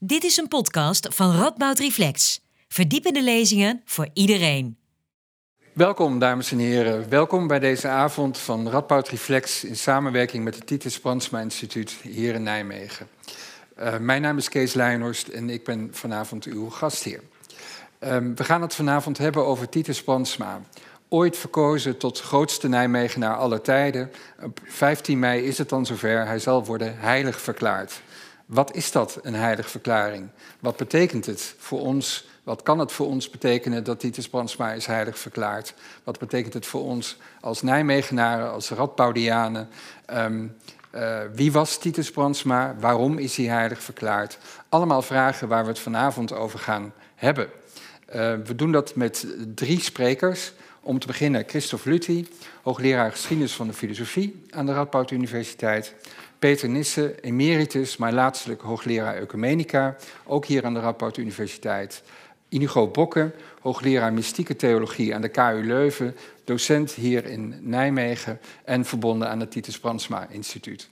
Dit is een podcast van Radboud Reflex. Verdiepende lezingen voor iedereen. Welkom, dames en heren. Welkom bij deze avond van Radboud Reflex in samenwerking met het Titus Brandsma Instituut hier in Nijmegen. Uh, mijn naam is Kees Leijnhorst en ik ben vanavond uw gastheer. Uh, we gaan het vanavond hebben over Titus Brandsma. Ooit verkozen tot grootste Nijmegenaar aller tijden. Op 15 mei is het dan zover. Hij zal worden heilig verklaard. Wat is dat, een heilige verklaring? Wat betekent het voor ons? Wat kan het voor ons betekenen dat Titus Brandsma is heilig verklaard? Wat betekent het voor ons als Nijmegenaren, als Radboudianen? Um, uh, wie was Titus Brandsma? Waarom is hij heilig verklaard? Allemaal vragen waar we het vanavond over gaan hebben. Uh, we doen dat met drie sprekers. Om te beginnen Christophe Lutti, hoogleraar geschiedenis van de filosofie aan de Radboud Universiteit. Peter Nissen, emeritus, maar laatstelijk hoogleraar Ecumenica, ook hier aan de Radboud Universiteit. Inigo Bokke, hoogleraar mystieke theologie aan de KU Leuven, docent hier in Nijmegen en verbonden aan het Titus Brandsma Instituut.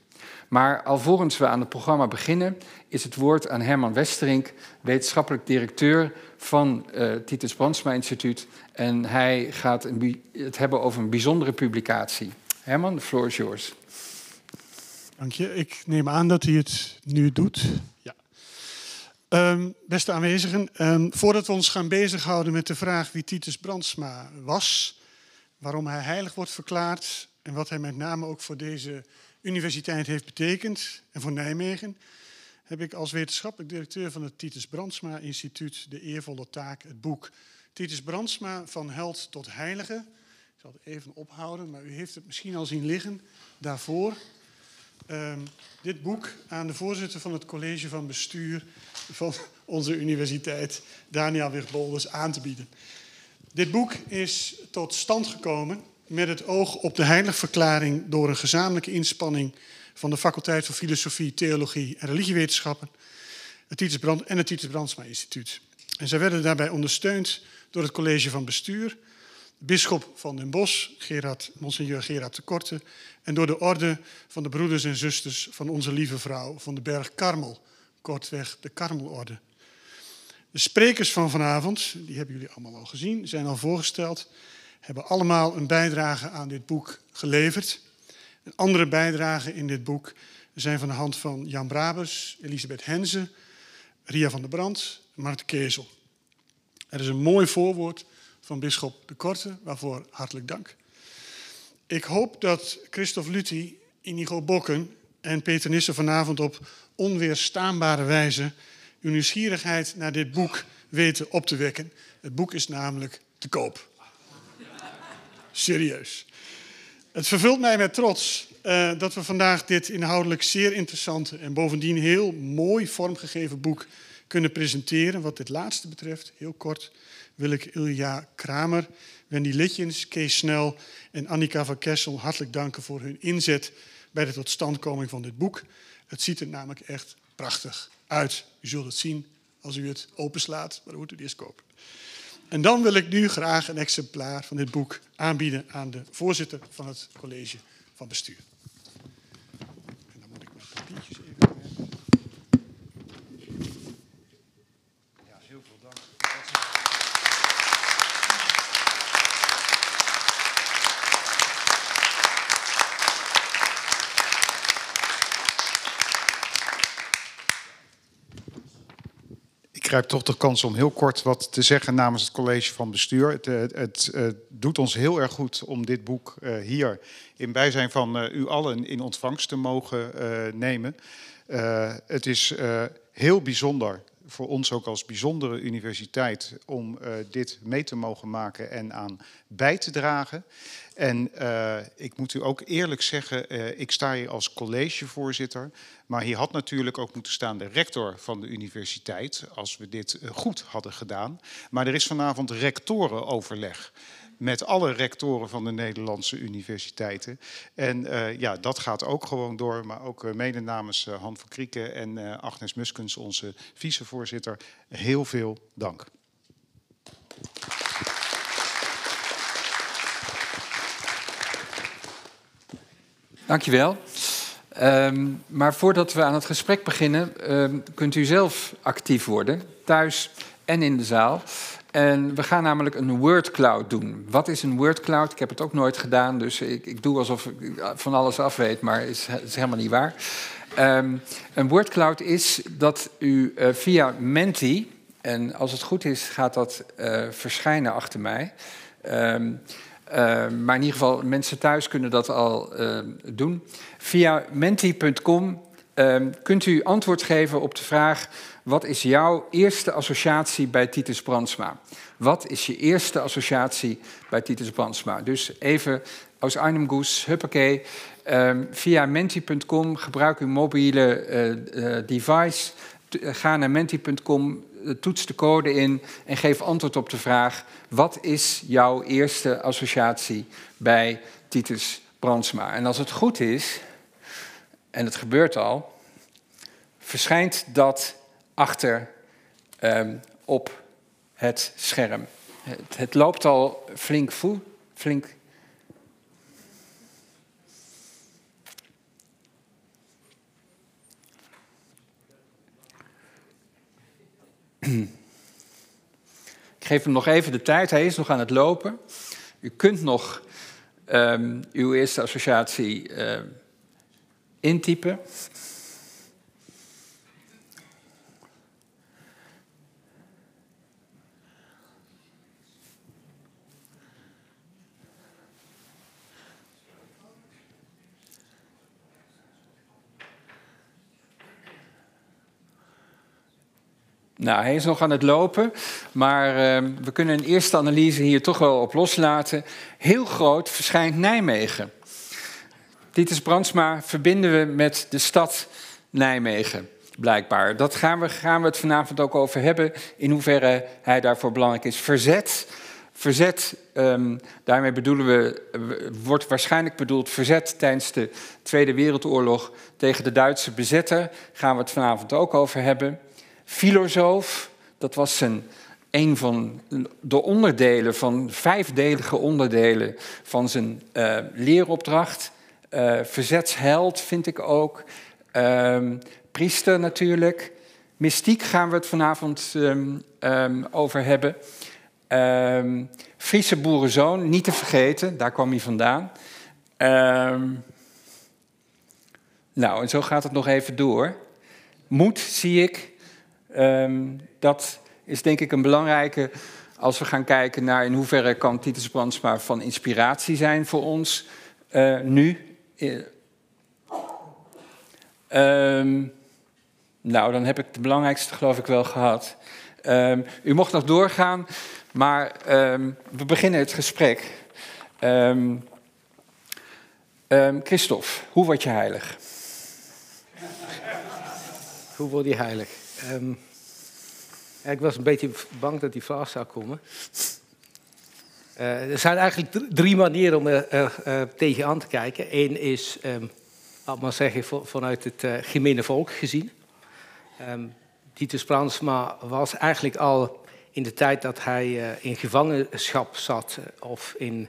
Maar alvorens we aan het programma beginnen, is het woord aan Herman Westerink, wetenschappelijk directeur van uh, Titus Brandsma Instituut. En hij gaat het hebben over een bijzondere publicatie. Herman, de floor is yours. Dank je. Ik neem aan dat hij het nu doet. Ja. Um, beste aanwezigen, um, voordat we ons gaan bezighouden met de vraag wie Titus Brandsma was, waarom hij heilig wordt verklaard en wat hij met name ook voor deze universiteit heeft betekend en voor Nijmegen, heb ik als wetenschappelijk directeur van het Titus Brandsma Instituut de eervolle taak het boek Titus Brandsma van held tot heilige. Ik zal het even ophouden, maar u heeft het misschien al zien liggen daarvoor. Um, dit boek aan de voorzitter van het college van bestuur van onze universiteit, Daniel Wigbolders, aan te bieden. Dit boek is tot stand gekomen met het oog op de heiligverklaring door een gezamenlijke inspanning van de faculteit van Filosofie, Theologie en Religiewetenschappen het en het Titus Brandsma Instituut. En zij werden daarbij ondersteund door het college van bestuur, bisschop van Den Bosch, Gerard, monseigneur Gerard de Korte, en door de orde van de broeders en zusters van onze lieve vrouw van de berg Karmel, kortweg de Karmelorde. De sprekers van vanavond, die hebben jullie allemaal al gezien, zijn al voorgesteld, hebben allemaal een bijdrage aan dit boek geleverd. Andere bijdragen in dit boek zijn van de hand van Jan Brabers, Elisabeth Henze, Ria van der Brand en Marten Kezel. Er is een mooi voorwoord van bisschop de Korte, waarvoor hartelijk dank. Ik hoop dat Christophe Lutti, Inigo Bokken en Peter Nissen vanavond op onweerstaanbare wijze uw nieuwsgierigheid naar dit boek weten op te wekken. Het boek is namelijk te koop. Serieus. Het vervult mij met trots uh, dat we vandaag dit inhoudelijk zeer interessante en bovendien heel mooi vormgegeven boek kunnen presenteren. Wat dit laatste betreft, heel kort, wil ik Ilja Kramer, Wendy Litjens, Kees Snel en Annika van Kessel hartelijk danken voor hun inzet bij de totstandkoming van dit boek. Het ziet er namelijk echt prachtig uit. U zult het zien als u het openslaat, maar dan moet u het eerst kopen. En dan wil ik nu graag een exemplaar van dit boek aanbieden aan de voorzitter van het college van bestuur. En dan moet ik mijn papiertjes even. Ja, heel veel dank. Ik grijp toch de kans om heel kort wat te zeggen namens het college van bestuur. Het, het, het, het doet ons heel erg goed om dit boek uh, hier in bijzijn van u allen in ontvangst te mogen nemen. het is heel bijzonder voor ons ook als bijzondere universiteit om uh, dit mee te mogen maken en aan bij te dragen. En uh, ik moet u ook eerlijk zeggen, uh, ik sta hier als collegevoorzitter, maar hier had natuurlijk ook moeten staan de rector van de universiteit, als we dit goed hadden gedaan. Maar er is vanavond rectorenoverleg met alle rectoren van de Nederlandse universiteiten. En uh, ja, dat gaat ook gewoon door, maar ook uh, mede namens uh, Han van Krieken en Agnes Muskens, onze vicevoorzitter, heel veel dank. Dankjewel. Ehm, maar voordat we aan het gesprek beginnen, ehm, kunt u zelf actief worden, thuis en in de zaal. En we gaan namelijk een word cloud doen. Wat is een word cloud? Ik heb het ook nooit gedaan, dus ik, ik doe alsof ik van alles af weet, maar het is, helemaal niet waar. Um, een word cloud is dat u uh, via Menti, en als het goed is, gaat dat uh, verschijnen achter mij. Um, uh, maar in ieder geval, mensen thuis kunnen dat al doen. Via menti.com kunt u antwoord geven op de vraag wat is jouw eerste associatie bij Titus Brandsma? Wat is je eerste associatie bij Titus Brandsma? Dus even als einem Goes, huppakee. Um, via menti.com gebruik uw mobiele uh, uh, device. Ga naar menti.com, toets de code in en geef antwoord op de vraag: wat is jouw eerste associatie bij Titus Brandsma? En als het goed is, en het gebeurt al, verschijnt dat achter um, op het scherm. Het, het, loopt al flink voet, flink. Ik geef hem nog even de tijd, hij is nog aan het lopen. U kunt nog um, uw eerste associatie uh, intypen. Nou, hij is nog aan het lopen, maar uh, we kunnen een eerste analyse hier toch wel op loslaten. Heel groot verschijnt Nijmegen. Titus Brandsma verbinden we met de stad Nijmegen, blijkbaar. Dat gaan we, gaan we het vanavond ook over hebben, in hoeverre hij daarvoor belangrijk is. Verzet, verzet um, daarmee bedoelen we, wordt waarschijnlijk bedoeld verzet tijdens de Tweede Wereldoorlog tegen de Duitse bezetter. Gaan we het vanavond ook over hebben filosoof. Dat was een, een van de onderdelen, van vijfdelige onderdelen van zijn uh, leeropdracht. Uh, verzetsheld vind ik ook. Uh, priester natuurlijk. Mystiek gaan we het vanavond um, um, over hebben. Um, Friese boerenzoon, niet te vergeten, daar kwam hij vandaan. nou, en zo gaat het nog even door. Moed zie ik, Um, dat is denk ik een belangrijke als we gaan kijken naar in hoeverre kan Titus Brandsma van inspiratie zijn voor ons uh, nu. Uh, um, nou, dan heb ik de belangrijkste geloof ik wel gehad. Um, u mocht nog doorgaan, maar we beginnen het gesprek. Christophe, hoe word je heilig? Hoe word je heilig? Um, ik was een beetje bang dat die vraag zou komen. Uh, er zijn eigenlijk drie manieren om er uh, uh, tegenaan te kijken. Eén is, um, laat maar zeggen, vanuit het uh, gemene volk gezien. Um, Titus was eigenlijk al in de tijd dat hij in gevangenschap zat, of in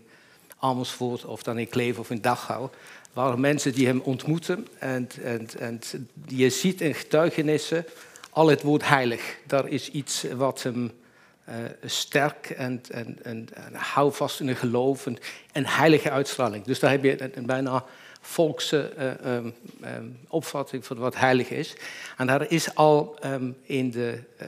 Amersfoort, of dan in Kleef of in Dachau, waren mensen die hem ontmoeten. En, en, en je ziet in getuigenissen al het woord heilig. Daar is iets wat hem uh, sterk en, en, en, houvast in een geloof en, heilige uitstraling. Dus daar heb je een, bijna volkse uh, um, um, opvatting van wat heilig is. En daar is al um, in de, uh,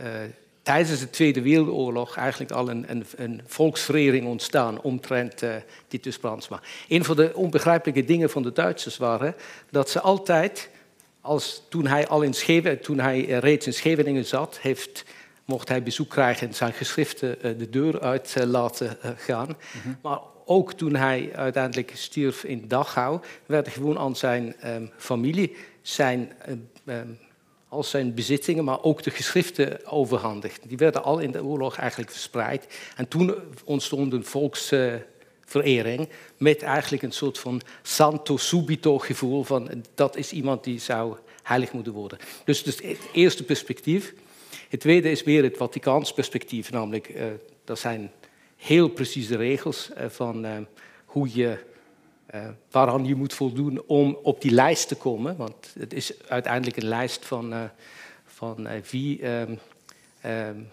tijdens de Tweede Wereldoorlog eigenlijk al een, een, volksverering ontstaan omtrent Titus Brandsma. Een van de onbegrijpelijke dingen van de Duitsers waren dat ze altijd als, toen hij al in Scheveningen, toen hij eh, reeds in Scheveningen zat, heeft, mocht hij bezoek krijgen en zijn geschriften eh, de deur uit eh, laten gaan. Mhm. Maar ook toen hij uiteindelijk stierf in Dachau, werd gewoon aan zijn um, familie zijn, um, al zijn bezittingen, maar ook de geschriften overhandigd. Die werden al in de oorlog eigenlijk verspreid. En toen ontstond een volks verering. Met eigenlijk een soort van santo subito gevoel van dat is iemand die zou heilig moeten worden. Dus, dus het eerste perspectief. Het tweede is weer het Vaticaans perspectief, namelijk uh, dat zijn heel precieze regels uh, van uh, hoe je waaraan je moet voldoen om op die lijst te komen. Want het is uiteindelijk een lijst van, van wie um, um,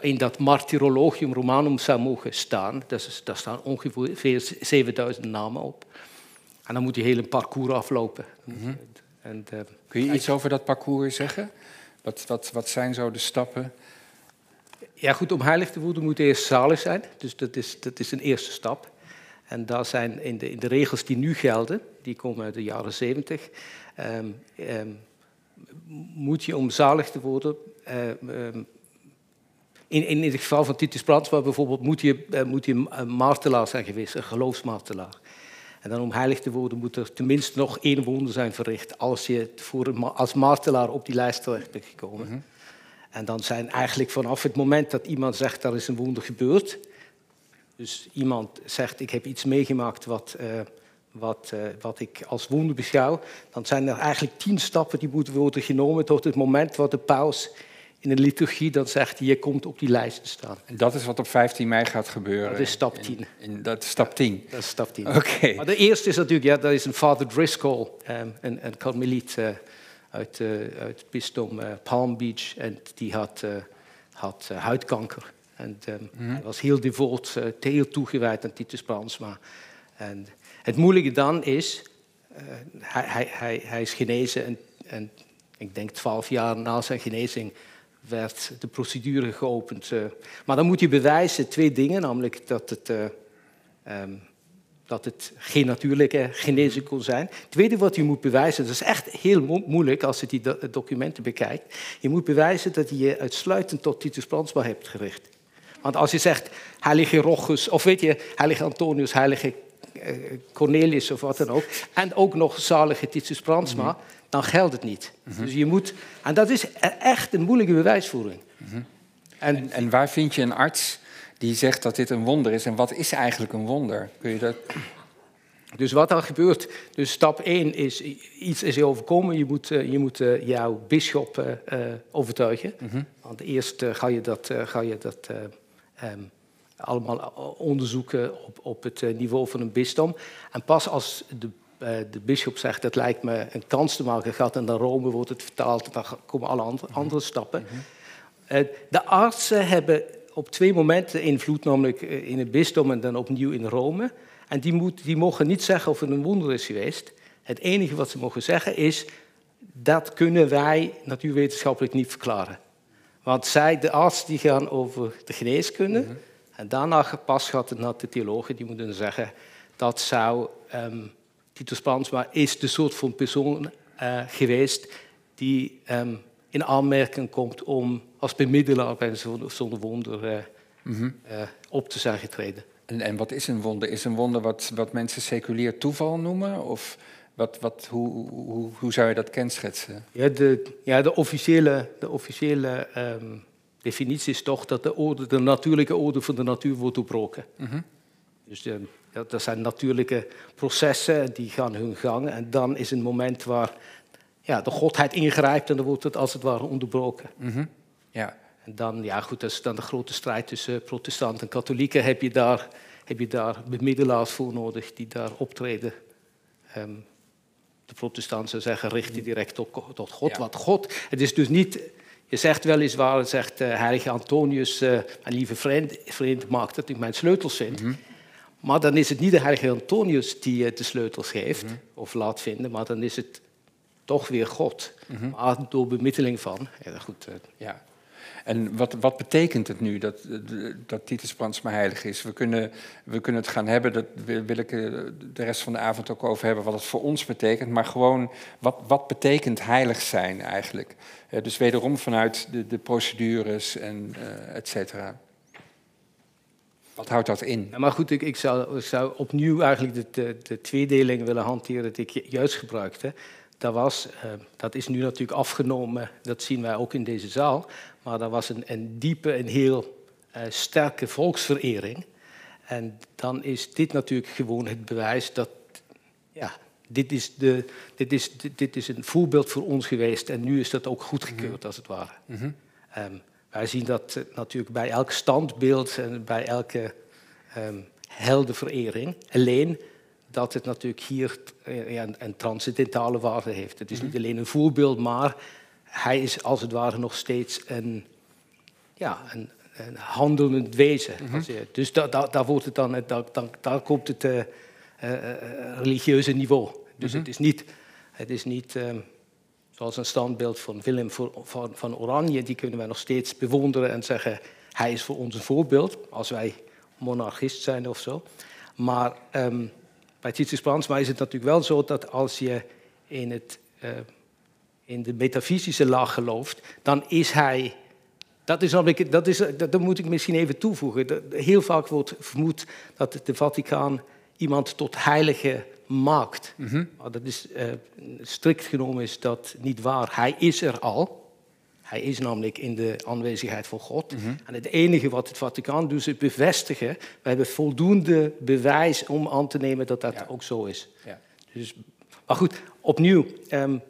in dat Martyrologium Romanum zou mogen staan. Dus, daar staan ongeveer 7000 namen op. En dan moet je heel een parcours aflopen. Mm -hmm. en, Kun je iets over dat parcours zeggen? Wat, wat, wat zijn zo de stappen? Ja, goed, om heilig te worden moet eerst zalig zijn. Dus dat is, dat is een eerste stap. En daar zijn in de, in de regels die nu gelden, die komen uit de jaren zeventig, um, um, moet je om zalig te worden, um, in, in het geval van Titus Brandsma bijvoorbeeld, moet je, uh, moet je een martelaar zijn geweest, een geloofsmartelaar. En dan om heilig te worden moet er tenminste nog één wonder zijn verricht als je voor, als martelaar op die lijst terecht bent gekomen. Mm -hmm. En dan zijn eigenlijk vanaf het moment dat iemand zegt er is een wonder gebeurd, dus iemand zegt ik heb iets meegemaakt wat, uh, wat, uh, wat ik als wonder beschouw, dan zijn er eigenlijk tien stappen die moeten worden genomen tot het moment wat de paus in de liturgie dan zegt je komt op die lijst te staan. En dat is wat op 15 mei gaat gebeuren? Dat is stap 10. In, in, dat is stap 10? Ja, dat is stap 10. Oké. Okay. Maar de eerste is natuurlijk, ja, dat is een vader Driscoll, um, een, een karmeliet uh, uit, uh, uit het bisdom uh, Palm Beach. En die had, had huidkanker. En um, mm. hij was heel devoot, heel toegewijd aan Titus Brandsma. En het moeilijke dan is, hij, hij, hij, hij is genezen en, en ik denk twaalf jaar na zijn genezing werd de procedure geopend. Maar dan moet je bewijzen twee dingen, namelijk dat het, uh, um, dat het geen natuurlijke genezing kon zijn. Het tweede wat je moet bewijzen, dat is echt heel mo moeilijk als je die do documenten bekijkt. Je moet bewijzen dat je je uitsluitend tot Titus Brandsma hebt gericht. Want als je zegt heilige Rochus, of weet je, heilige Antonius, heilige Cornelius of wat dan ook, en ook nog zalige Titus Brandsma, mm -hmm. dan geldt het niet. Mm -hmm. Dus je moet, en dat is echt een moeilijke bewijsvoering. Mm -hmm. en, en, en, waar vind je een arts die zegt dat dit een wonder is? En wat is eigenlijk een wonder? Kun je dat... Dus wat er gebeurt, dus stap 1 is, iets is je overkomen, je moet, uh, je moet jouw bisschop uh, overtuigen. Want eerst ga je dat, ga je dat um, allemaal onderzoeken op, op het niveau van een bisdom. En pas als de, uh, de bisschop zegt, dat lijkt me een kans te maken gaat en naar Rome wordt het vertaald, dan komen alle andere, andere stappen. Mm -hmm. uh, de artsen hebben op twee momenten invloed, namelijk in het bisdom en dan opnieuw in Rome. En die, moet, die mogen niet zeggen of het een wonder is geweest. Het enige wat ze mogen zeggen is, dat kunnen wij natuurwetenschappelijk niet verklaren. Want zij, de artsen, die gaan over de geneeskunde. Mm -hmm. En daarna pas gaat het naar de theologen, die moeten zeggen dat zou um, Titus Brandsma is de soort van persoon uh, geweest die um, in aanmerking komt om als bemiddelaar bij zo'n wonder uh, mm -hmm. uh, op te zijn getreden. En, en, wat is een wonder? Is een wonder wat, wat mensen seculier toeval noemen? Of wat, wat, hoe, hoe, hoe zou je dat kenschetsen? Ja, de, ja, de officiële, de officiële um, definitie is toch dat de, orde, de natuurlijke orde van de natuur wordt doorbroken. Mm -hmm. Dus de, ja, dat zijn natuurlijke processen, die gaan hun gang. En dan is een moment waar ja, de godheid ingrijpt en dan wordt het als het ware onderbroken. Mm -hmm. ja. En dan, ja goed, dat is dan de grote strijd tussen protestanten en katholieken. Heb je daar, heb je daar bemiddelaars voor nodig die daar optreden? Um, de protestanten zeggen, richt je direct tot, tot God. Ja. Wat God, het is dus niet je zegt weliswaar, zegt uh, heilige Antonius, uh, mijn lieve vriend, vriend maakt dat ik mijn sleutels vind. Mm -hmm. Maar dan is het niet de heilige Antonius die uh, de sleutels geeft mm -hmm. of laat vinden, maar dan is het toch weer God. Mm -hmm. Maar door bemiddeling van. Ja, goed, ja. En wat, wat, betekent het nu dat, dat Titus Brandsma heilig is? We kunnen, we kunnen het gaan hebben, daar wil ik de rest van de avond ook over hebben, wat het voor ons betekent. Maar gewoon, wat, wat betekent heilig zijn eigenlijk? Uh, dus wederom vanuit de, de procedures en uh, et cetera. Wat houdt dat in? Maar goed, ik, ik, zou, ik, zou, opnieuw eigenlijk de, de, de, tweedeling willen hanteren die ik juist gebruikte. Dat, was, uh, dat is nu natuurlijk afgenomen, dat zien wij ook in deze zaal. Maar dat was een, een diepe en heel uh, sterke volksverering. En dan is dit natuurlijk gewoon het bewijs dat ja, dit, is de, dit, is, dit, dit is een voorbeeld voor ons geweest. En nu is dat ook goedgekeurd, mm -hmm. als het ware. Mm -hmm. um, wij zien dat natuurlijk bij elk standbeeld en bij elke um, heldenverering. Alleen dat het natuurlijk hier eh, ja, een transcendentale waarde heeft. Het is niet alleen een voorbeeld, maar hij is als het ware nog steeds een, ja, een, een handelend wezen. Dus da, da, daar, wordt het dan, da, daar komt het uh, religieuze niveau. Dus het is niet, het is niet um, zoals een standbeeld van Willem van, van Oranje, die kunnen wij nog steeds bewonderen en zeggen, hij is voor ons een voorbeeld, als wij monarchist zijn of zo. Maar um, bij Titus Brandsma is het natuurlijk wel zo dat als je in, het, uh, in de metafysische laag gelooft, dan is hij. Dat, is namelijk, dat, is, dat, dat moet ik misschien even toevoegen. Heel vaak wordt vermoed dat de Vaticaan iemand tot heilige maakt. Mm -hmm. Maar dat is, uh, strikt genomen is dat niet waar. Hij is er al. Hij is namelijk in de aanwezigheid van God. Mm -hmm. En het enige wat het Vaticaan doet, is bevestigen. We hebben voldoende bewijs om aan te nemen dat dat ja. ook zo is. Ja. Dus, maar goed, opnieuw, um,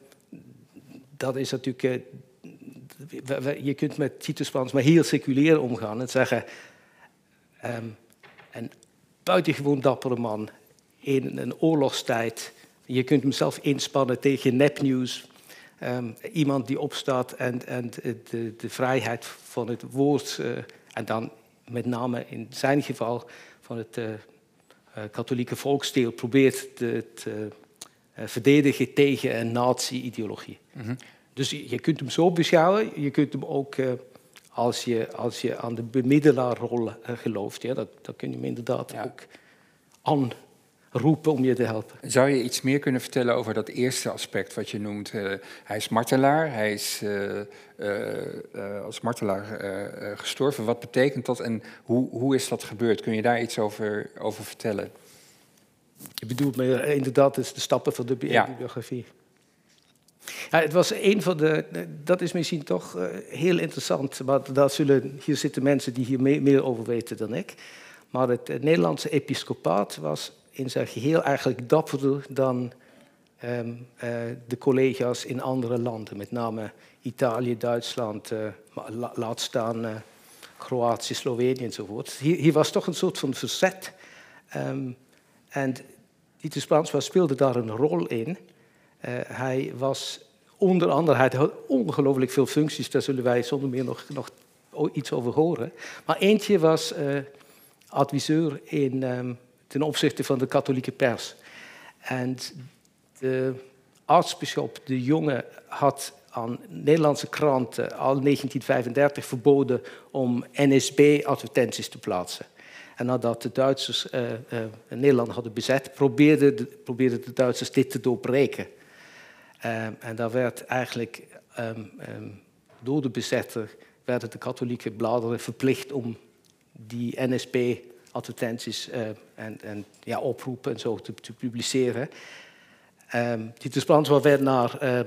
dat is natuurlijk. Uh, je kunt met Titus Frans maar heel seculier omgaan en zeggen. Um, een buitengewoon dappere man in een oorlogstijd. Je kunt hem zelf inspannen tegen nepnieuws. Um, iemand die opstaat en, en de, de, vrijheid van het woord, uh, en dan met name in zijn geval van het uh, uh, katholieke volksdeel, probeert te, te verdedigen tegen een nazi-ideologie. Mm -hmm. Dus je, je, kunt hem zo beschouwen, je kunt hem ook, als, je, als je aan de bemiddelaarrol gelooft, ja, dat, dat kun je hem inderdaad ja. ook aan roepen om je te helpen. Zou je iets meer kunnen vertellen over dat eerste aspect wat je noemt? Uh, hij is martelaar, hij is uh, uh, als martelaar gestorven. Wat betekent dat en hoe, hoe is dat gebeurd? Kun je daar iets over, over vertellen? Je bedoelt me inderdaad dus de stappen van de biografie. Ja, het was een van de. Dat is misschien toch heel interessant. Maar daar zullen, hier zitten mensen die hier meer, meer over weten dan ik. Maar het Nederlandse episcopaat was in zijn geheel eigenlijk dapperder dan um, uh, de collega's in andere landen, met name Italië, Duitsland, la, laat staan uh, Kroatië, Slovenië enzovoort. Hier, hier, was toch een soort van verzet. Um, en Dieter Spransma speelde daar een rol in. hij was onder andere, hij had ongelooflijk veel functies, daar zullen wij zonder meer nog, nog iets over horen. Maar eentje was adviseur in um, ten opzichte van de katholieke pers. En de aartsbisschop De Jonge had aan Nederlandse kranten al 1935 verboden om NSB-advertenties te plaatsen. En nadat de Duitsers uh, Nederland hadden bezet, probeerden de, de Duitsers dit te doorbreken. Uh, en daar werd eigenlijk um, um, door de bezetter werden de katholieke bladeren verplicht om die NSB advertenties uh, en, en ja, oproepen en zo te, publiceren. Um, Titus Brandsma werd naar uh,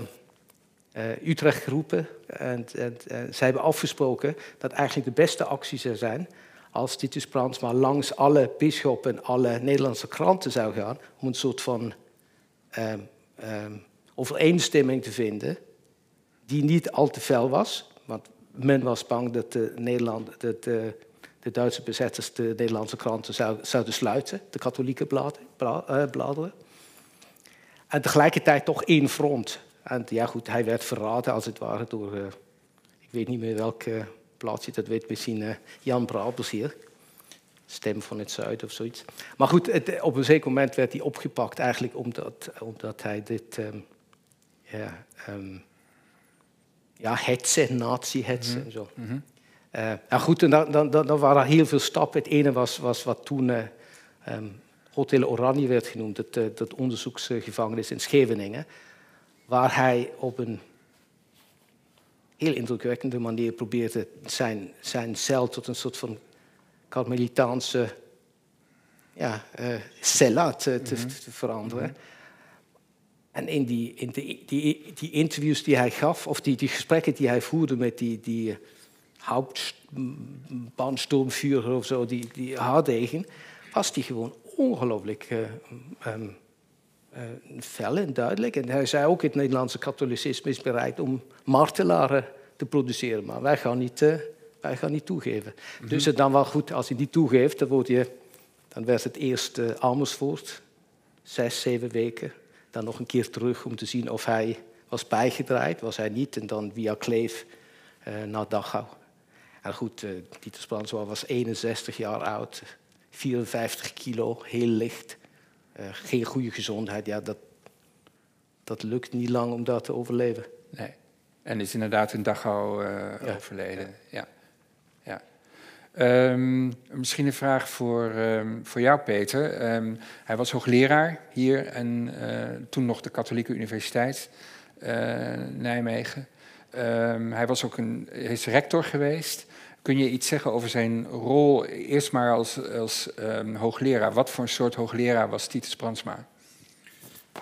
uh, Utrecht geroepen en, en, zij hebben afgesproken dat eigenlijk de beste actie zou zijn als Titus Brandsma langs alle bisschoppen en alle Nederlandse kranten zou gaan om een soort van um, overeenstemming te vinden die niet al te fel was, want men was bang dat de Nederland, dat, Duitse bezetters de Nederlandse kranten zouden sluiten, de katholieke eh, bladeren. En tegelijkertijd toch één front. En ja, goed, hij werd verraden als het ware door, uh, ik weet niet meer welke plaatsje, dat weet misschien uh, Jan Brabels hier. Stem van het Zuiden of zoiets. Maar goed, het, op een zeker moment werd hij opgepakt, eigenlijk omdat, omdat hij dit. Um, ja, um, ja, hetsen, nazi-hetsen mm -hmm. en zo. Mm -hmm. Uh, goed, en dan, dan, dan, waren er heel veel stappen. Het ene was, was wat toen uh, um, Hotel Oranje werd genoemd, het, uh, dat onderzoeksgevangenis in Scheveningen, waar hij op een heel indrukwekkende manier probeerde zijn, zijn cel tot een soort van karmelitaanse ja, cella te, te, mhm. te veranderen. Mm -hmm. En in, die, in die, die, die, interviews die hij gaf, of die, die gesprekken die hij voerde met die, die Hauptbahnsturmführer of zo, die, die haardegen, was die gewoon ongelooflijk uh, um, uh, fel en duidelijk. En hij zei ook, het Nederlandse katholicisme is bereid om martelaren te produceren, maar wij gaan niet, uh, wij gaan niet toegeven. Mm -hmm. Dus het dan wel goed, als hij niet toegeeft, dan, word je, dan werd het eerst Amersfoort, zes, zeven weken. Dan nog een keer terug om te zien of hij was bijgedraaid. Was hij niet. En dan via Kleef naar Dachau. En goed, uh, Dieter was 61 jaar oud. 54 kilo, heel licht. Uh, geen goede gezondheid. Ja, dat, dat lukt niet lang om dat te overleven. Nee. En is inderdaad in Dachau ja. overleden. Ja. ja. Um, misschien een vraag voor, um, voor jou, Peter. Um, hij was hoogleraar hier en uh, toen nog de Katholieke Universiteit uh, Nijmegen. hij was ook een, is rector geweest. Kun je iets zeggen over zijn rol, eerst maar als, als hoogleraar? Wat voor een soort hoogleraar was Titus Brandsma?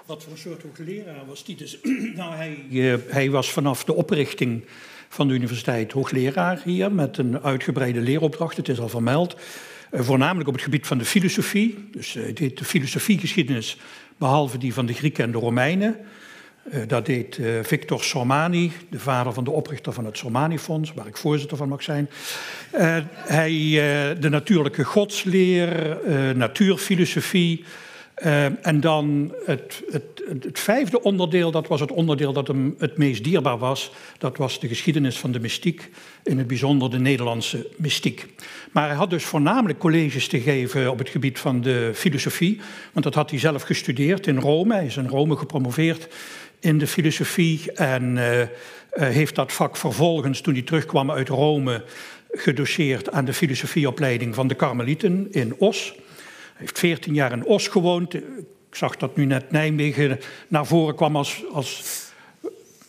Wat voor een soort hoogleraar was Titus? nou, hij, uh, hij was vanaf de oprichting van de universiteit hoogleraar hier met een uitgebreide leeropdracht, het is al vermeld. Uh, voornamelijk op het gebied van de filosofie, dus uh, deed de filosofiegeschiedenis behalve die van de Grieken en de Romeinen. Uh, dat deed Victor Sormani, de vader van de oprichter van het Sormani-fonds, waar ik voorzitter van mag zijn. hij de natuurlijke godsleer, natuurfilosofie. en dan het, het het vijfde onderdeel, dat was het onderdeel dat hem het meest dierbaar was. Dat was de geschiedenis van de mystiek, in het bijzonder de Nederlandse mystiek. Maar hij had dus voornamelijk colleges te geven op het gebied van de filosofie. Want dat had hij zelf gestudeerd in Rome. Hij is in Rome gepromoveerd in de filosofie. En uh, heeft dat vak vervolgens, toen hij terugkwam uit Rome, gedoseerd aan de filosofieopleiding van de Karmelieten in Os. Hij heeft 14 jaar in Os gewoond zag dat nu net Nijmegen naar voren kwam als, als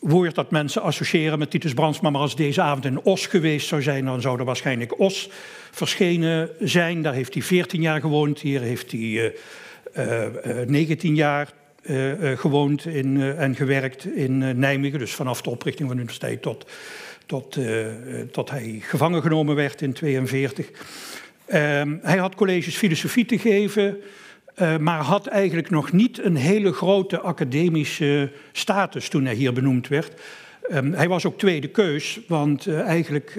woord dat mensen associëren met Titus Brandsma. Maar als deze avond in Os geweest zou zijn, dan zou er waarschijnlijk Os verschenen zijn. Daar heeft hij 14 jaar gewoond. Hier heeft hij uh, uh, 19 jaar uh, gewoond in, en gewerkt in Nijmegen. Dus vanaf de oprichting van de universiteit tot, tot, tot hij gevangen genomen werd in 1942. Ehm, hij had colleges filosofie te geven. Maar had eigenlijk nog niet een hele grote academische status toen hij hier benoemd werd. Um, hij was ook tweede keus, want eigenlijk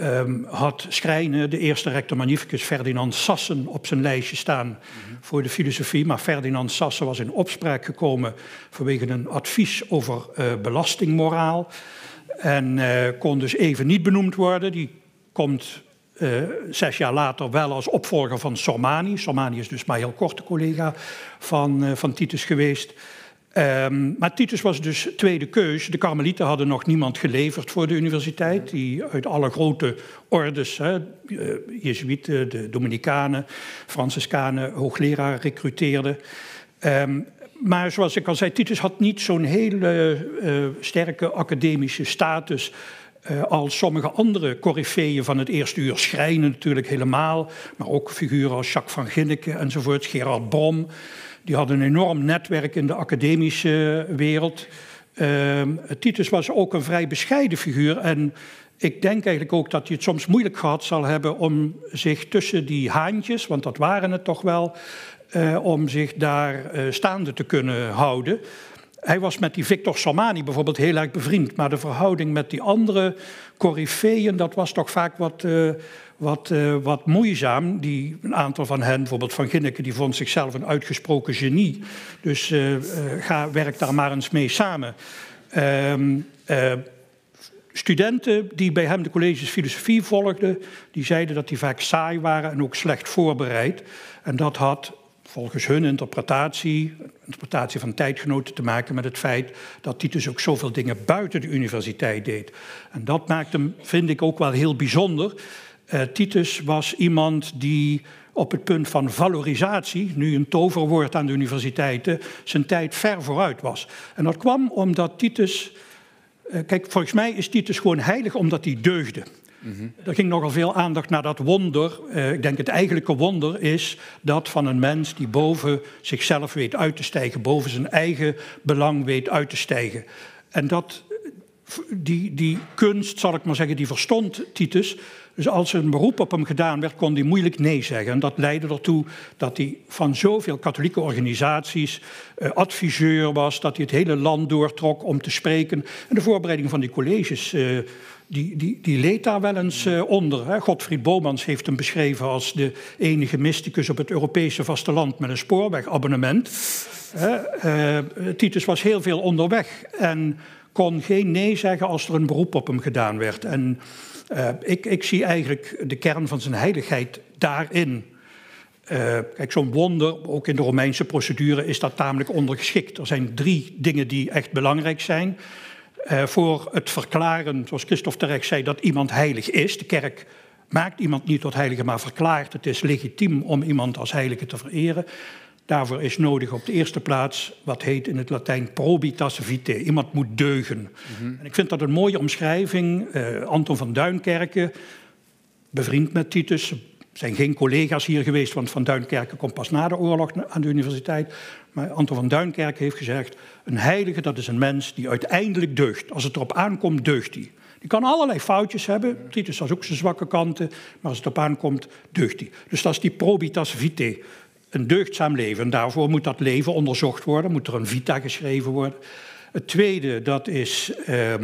um, had Schrijnen, de eerste rector magnificus Ferdinand Sassen, op zijn lijstje staan voor de filosofie. Maar Ferdinand Sassen was in opspraak gekomen vanwege een advies over belastingmoraal. En kon dus even niet benoemd worden. Die komt uh, zes jaar later wel als opvolger van Sormani. Sormani is dus maar heel korte collega van, van Titus geweest. Um, maar Titus was dus tweede keus. De Karmelieten hadden nog niemand geleverd voor de universiteit. Die uit alle grote ordes, hè, uh, Jezuïeten, de Dominicanen, Franciscanen, hoogleraar recruteerden. Um, maar zoals ik al zei, Titus had niet zo'n hele sterke academische status uh, als sommige andere coryfeeën van het eerste uur schrijnen natuurlijk helemaal, maar ook figuren als Jacques van Ginneke enzovoort, Gerard Brom. Die hadden een enorm netwerk in de academische wereld. Uh, Titus was ook een vrij bescheiden figuur en ik denk eigenlijk ook dat hij het soms moeilijk gehad zal hebben om zich tussen die haantjes, want dat waren het toch wel, uh, om zich daar uh, staande te kunnen houden. Hij was met die Victor Salmani bijvoorbeeld heel erg bevriend. Maar de verhouding met die andere coryfeeën, dat was toch vaak wat, uh, wat, uh, wat moeizaam. Die, een aantal van hen, bijvoorbeeld Van Ginneke, die vond zichzelf een uitgesproken genie. Dus uh, ga, werk daar maar eens mee samen. Ehm, studenten die bij hem de colleges filosofie volgden, die zeiden dat die vaak saai waren en ook slecht voorbereid. En dat had volgens hun interpretatie, interpretatie van tijdgenoten, te maken met het feit dat Titus ook zoveel dingen buiten de universiteit deed. En dat maakt hem, vind ik, ook wel heel bijzonder. Uh, Titus was iemand die op het punt van valorisatie, nu een toverwoord aan de universiteiten, zijn tijd ver vooruit was. En dat kwam omdat Titus. Uh, kijk, volgens mij is Titus gewoon heilig omdat hij deugde. Er ging nogal veel aandacht naar dat wonder. Uh, ik denk het eigenlijke wonder is dat van een mens die boven zichzelf weet uit te stijgen, boven zijn eigen belang weet uit te stijgen. En dat die, die kunst, zal ik maar zeggen, die verstond Titus. Dus als er een beroep op hem gedaan werd, kon hij moeilijk nee zeggen. En dat leidde ertoe dat hij van zoveel katholieke organisaties uh, adviseur was, dat hij het hele land doortrok om te spreken. En de voorbereiding van die colleges, uh, die, die, die leed daar wel eens uh, onder. Hè. Godfried Bomans heeft hem beschreven als de enige mysticus op het Europese vasteland met een spoorwegabonnement. Titus was heel veel onderweg en kon geen nee zeggen als er een beroep op hem gedaan werd. En uh, ik, ik, zie eigenlijk de kern van zijn heiligheid daarin. Uh, kijk, zo'n wonder, ook in de Romeinse procedure, is dat tamelijk ondergeschikt. Er zijn drie dingen die echt belangrijk zijn. Uh, voor het verklaren, zoals Christophe terecht zei, dat iemand heilig is. De kerk maakt iemand niet tot heilige, maar verklaart het is legitiem om iemand als heilige te vereren. Daarvoor is nodig op de eerste plaats wat heet in het Latijn probitas vitae. Iemand moet deugen. Mm -hmm. en ik vind dat een mooie omschrijving. Uh, Anton van Duinkerken, bevriend met Titus, zijn geen collega's hier geweest, want Van Duinkerken komt pas na de oorlog aan de universiteit. Maar Anton van Duinkerken heeft gezegd: een heilige dat is een mens die uiteindelijk deugt. Als het erop aankomt, deugt hij. Die kan allerlei foutjes hebben. Titus has ook zijn zwakke kanten, maar als het erop aankomt, deugt hij. Dus dat is die probitas vitae een deugdzaam leven. Daarvoor moet dat leven onderzocht worden, moet er een vita geschreven worden. Het tweede, dat is eh,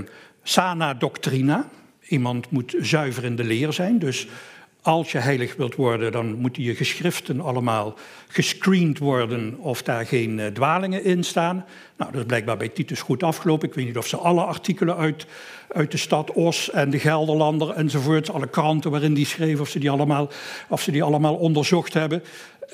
sana doctrina. Iemand moet zuiver in de leer zijn. Dus als je heilig wilt worden, dan moeten je geschriften allemaal gescreend worden of daar geen uh, dwalingen in staan. Nou, dat is blijkbaar bij Titus goed afgelopen. Ik weet niet of ze alle artikelen uit, uit de stad Os en de Gelderlander enzovoort, alle kranten waarin die schreef, of ze die allemaal, of ze die allemaal onderzocht hebben.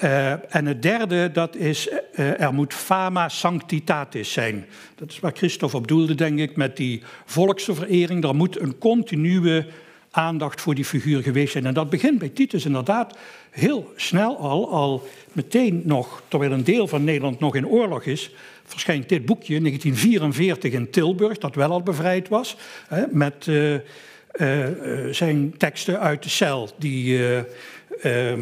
Uh, en het derde, dat is, uh, er moet fama sanctitatis zijn. Dat is waar Christophe op doelde, denk ik, met die volksverering. Er moet een continue aandacht voor die figuur geweest zijn. En dat begint bij Titus inderdaad heel snel al, al meteen nog, terwijl een deel van Nederland nog in oorlog is, verschijnt dit boekje, 1944 in Tilburg, dat wel al bevrijd was, hè, met uh, zijn teksten uit de cel, die uh,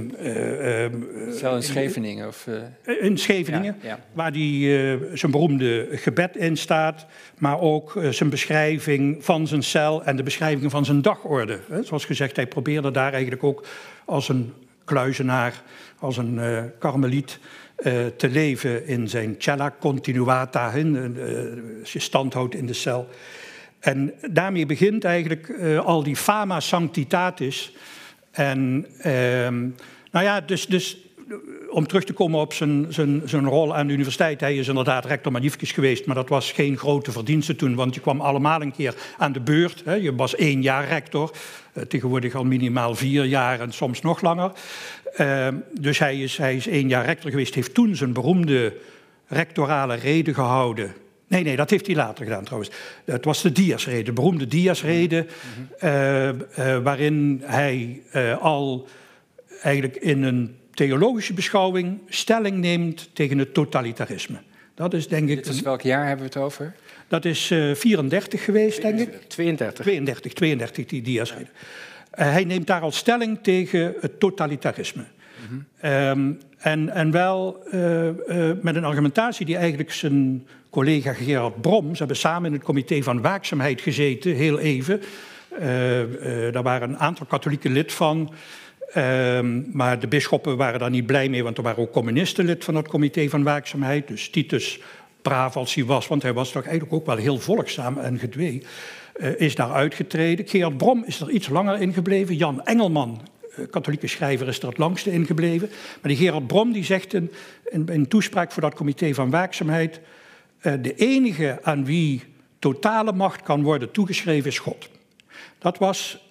Cel in Scheveningen? Of, uh... In Scheveningen, ja, ja. waar die, zijn beroemde gebed in staat, maar ook zijn beschrijving van zijn cel en de beschrijving van zijn dagorde. Zoals gezegd, hij probeerde daar eigenlijk ook als een kluizenaar, als een karmeliet te leven in zijn cella continuata, als je stand houdt in de cel. En daarmee begint eigenlijk al die fama sanctitatis en ehm, nou ja, dus, dus om terug te komen op zijn, zijn, zijn rol aan de universiteit. Hij is inderdaad rector magnificus geweest, maar dat was geen grote verdienste toen, want je kwam allemaal een keer aan de beurt. Hè. Je was één jaar rector, eh, tegenwoordig al minimaal vier jaar en soms nog langer. Uh, dus hij is, hij is één jaar rector geweest, heeft toen zijn beroemde rectorale reden gehouden Nee, nee, dat heeft hij later gedaan trouwens. Het was de Diasrede, de beroemde Diasrede, mm -hmm. uh, uh, waarin hij uh, al eigenlijk in een theologische beschouwing stelling neemt tegen het totalitarisme. Dat is denk ik. Dus welk jaar hebben we het over? Dat is 34 geweest, denk ik. 32. 32, 32 die Diasrede. hij neemt daar al stelling tegen het totalitarisme. Mm -hmm. um, en, en wel met een argumentatie die eigenlijk zijn collega Gerard Brom. Ze hebben samen in het comité van waakzaamheid gezeten, heel even. Uh, uh, daar waren een aantal katholieken lid van. Uh, maar de bisschoppen waren daar niet blij mee, want er waren ook communisten lid van het comité van waakzaamheid. Dus Titus, braaf als hij was, want hij was toch eigenlijk ook wel heel volgzaam en gedwee, uh, is daar uitgetreden. Gerard Brom is er iets langer in gebleven. Jan Engelman, katholieke schrijver, is er het langste in gebleven. Maar die Gerard Brom die zegt in, in, in toespraak voor dat comité van waakzaamheid... Eh, de enige aan wie totale macht kan worden toegeschreven is God. Dat was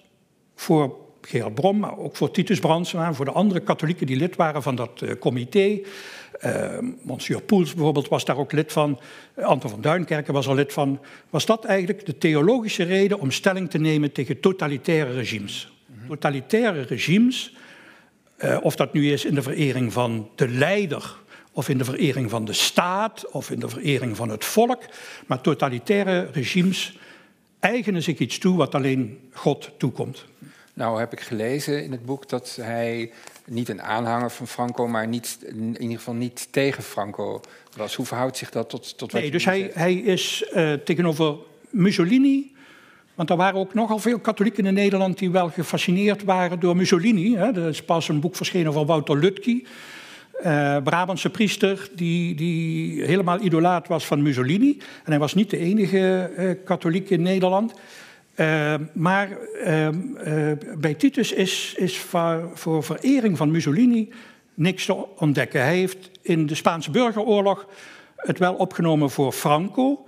voor Gerard Brom, maar ook voor Titus Brandsma, voor de andere katholieken die lid waren van dat uh, comité. Uh, Monsieur Poels bijvoorbeeld was daar ook lid van. Anton van Duinkerken was er lid van. Was dat eigenlijk de theologische reden om stelling te nemen tegen totalitaire regimes? Totalitaire regimes, of dat nu is in de verering van de leider of in de verering van de staat, of in de verering van het volk. Maar totalitaire regimes eigenen zich iets toe wat alleen God toekomt. Nou heb ik gelezen in het boek dat hij niet een aanhanger van Franco, maar niet, in ieder geval niet tegen Franco was. Hoe verhoudt zich dat tot, tot wat Nee, dus hij, hij is uh, tegenover Mussolini Want er waren ook nogal veel katholieken in Nederland die wel gefascineerd waren door Mussolini. Er is pas een boek verschenen van Wouter Lutke, uh, Brabantse priester, die, die helemaal idolaat was van Mussolini. En hij was niet de enige uh, katholiek in Nederland. Uh, maar bij Titus is, is voor, voor verering van Mussolini niks te ontdekken. Hij heeft in de Spaanse burgeroorlog het wel opgenomen voor Franco.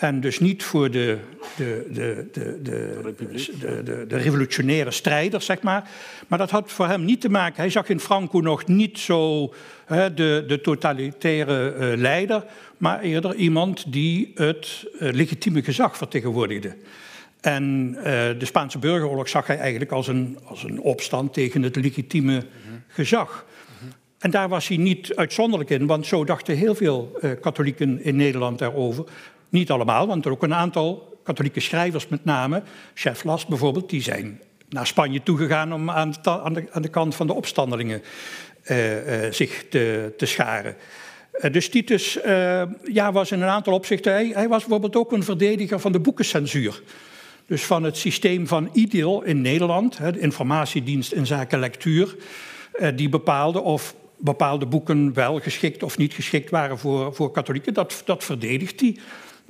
En dus niet voor de, de, de, de, de, de, de, revolutionaire strijders, zeg maar. Maar dat had voor hem niet te maken. Hij zag in Franco nog niet zo hè, de, de totalitaire uh, leider, maar eerder iemand die het uh, legitieme gezag vertegenwoordigde. En uh, de Spaanse burgeroorlog zag hij eigenlijk als een, als een opstand tegen het legitieme mm -hmm. gezag. En daar was hij niet uitzonderlijk in, want zo dachten heel veel katholieken in Nederland daarover. Niet allemaal, want er ook een aantal katholieke schrijvers met name, Chef Last bijvoorbeeld, die zijn naar Spanje toegegaan om aan de, aan de, kant van de opstandelingen uh, uh, zich te, te scharen. dus Titus ja, was in een aantal opzichten, hij, hij, was bijvoorbeeld ook een verdediger van de boekencensuur. Dus van het systeem van IDIL in Nederland, de informatiedienst in zaken lectuur, die bepaalde of bepaalde boeken wel geschikt of niet geschikt waren voor, voor katholieken. Dat, dat verdedigt hij.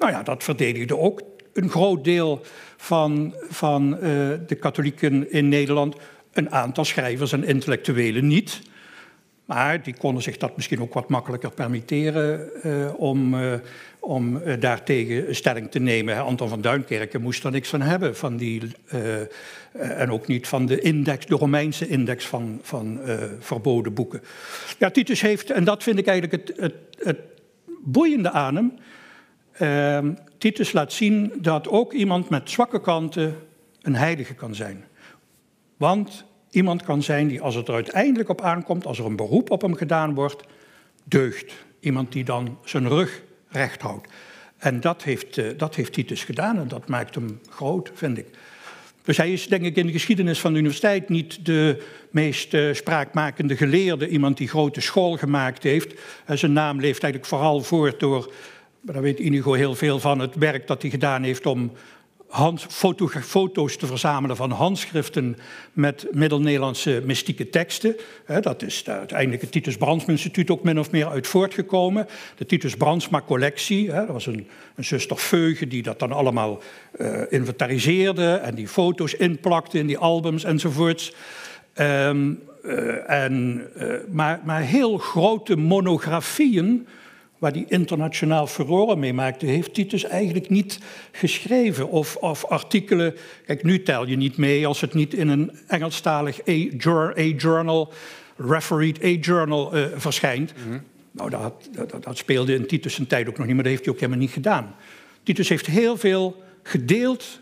Nou ja, dat verdedigde ook een groot deel van, van uh, de katholieken in Nederland. Een aantal schrijvers en intellectuelen niet. Maar die konden zich dat misschien ook wat makkelijker permitteren uh, om, uh, om daartegen stelling te nemen. Anton van Duinkerken moest er niks van hebben, van die, en ook niet van de index, de Romeinse index van, van verboden boeken. Ja, Titus heeft, en dat vind ik eigenlijk het, het, het boeiende aan hem, ehm, Titus laat zien dat ook iemand met zwakke kanten een heilige kan zijn. Want iemand kan zijn die, als het er uiteindelijk op aankomt, als er een beroep op hem gedaan wordt, deugt. Iemand die dan zijn rug recht houdt. En dat heeft, uh, dat heeft Titus gedaan en dat maakt hem groot, vind ik. Dus hij is denk ik in de geschiedenis van de universiteit niet de meest uh, spraakmakende geleerde, iemand die grote school gemaakt heeft. En zijn naam leeft eigenlijk vooral voort door, daar weet Inigo heel veel van, het werk dat hij gedaan heeft om hand, foto, foto's te verzamelen van handschriften met Middel-Nederlandse mystieke teksten. Dat is uiteindelijk het Titus Brandsma Instituut ook min of meer uit voortgekomen. De Titus Brandsma collectie, dat was een, een zuster Veuge die dat dan allemaal uh, inventariseerde en die foto's inplakte in die albums enzovoorts. Um, uh, en, uh, maar, maar heel grote monografieën waar die internationaal furore mee maakte, heeft Titus eigenlijk niet geschreven. Of, of artikelen, kijk, nu tel je niet mee als het niet in een Engelstalig A-journal, refereed A-journal uh, verschijnt. Mm -hmm. Nou, dat, dat, dat, speelde in Titus zijn tijd ook nog niet, maar dat heeft hij ook helemaal niet gedaan. Titus heeft heel veel gedeeld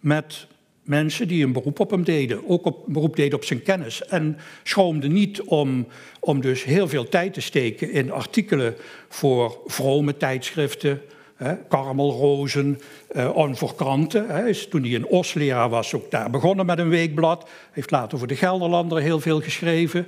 met mensen die een beroep op hem deden, ook op, een beroep deden op zijn kennis. En schroomde niet om, om dus heel veel tijd te steken in artikelen voor vrome tijdschriften, hè, Karmelrozen, eh, voor kranten. Hè. Is, toen hij een Osleraar was, ook daar begonnen met een weekblad. Heeft later voor de Gelderlander heel veel geschreven.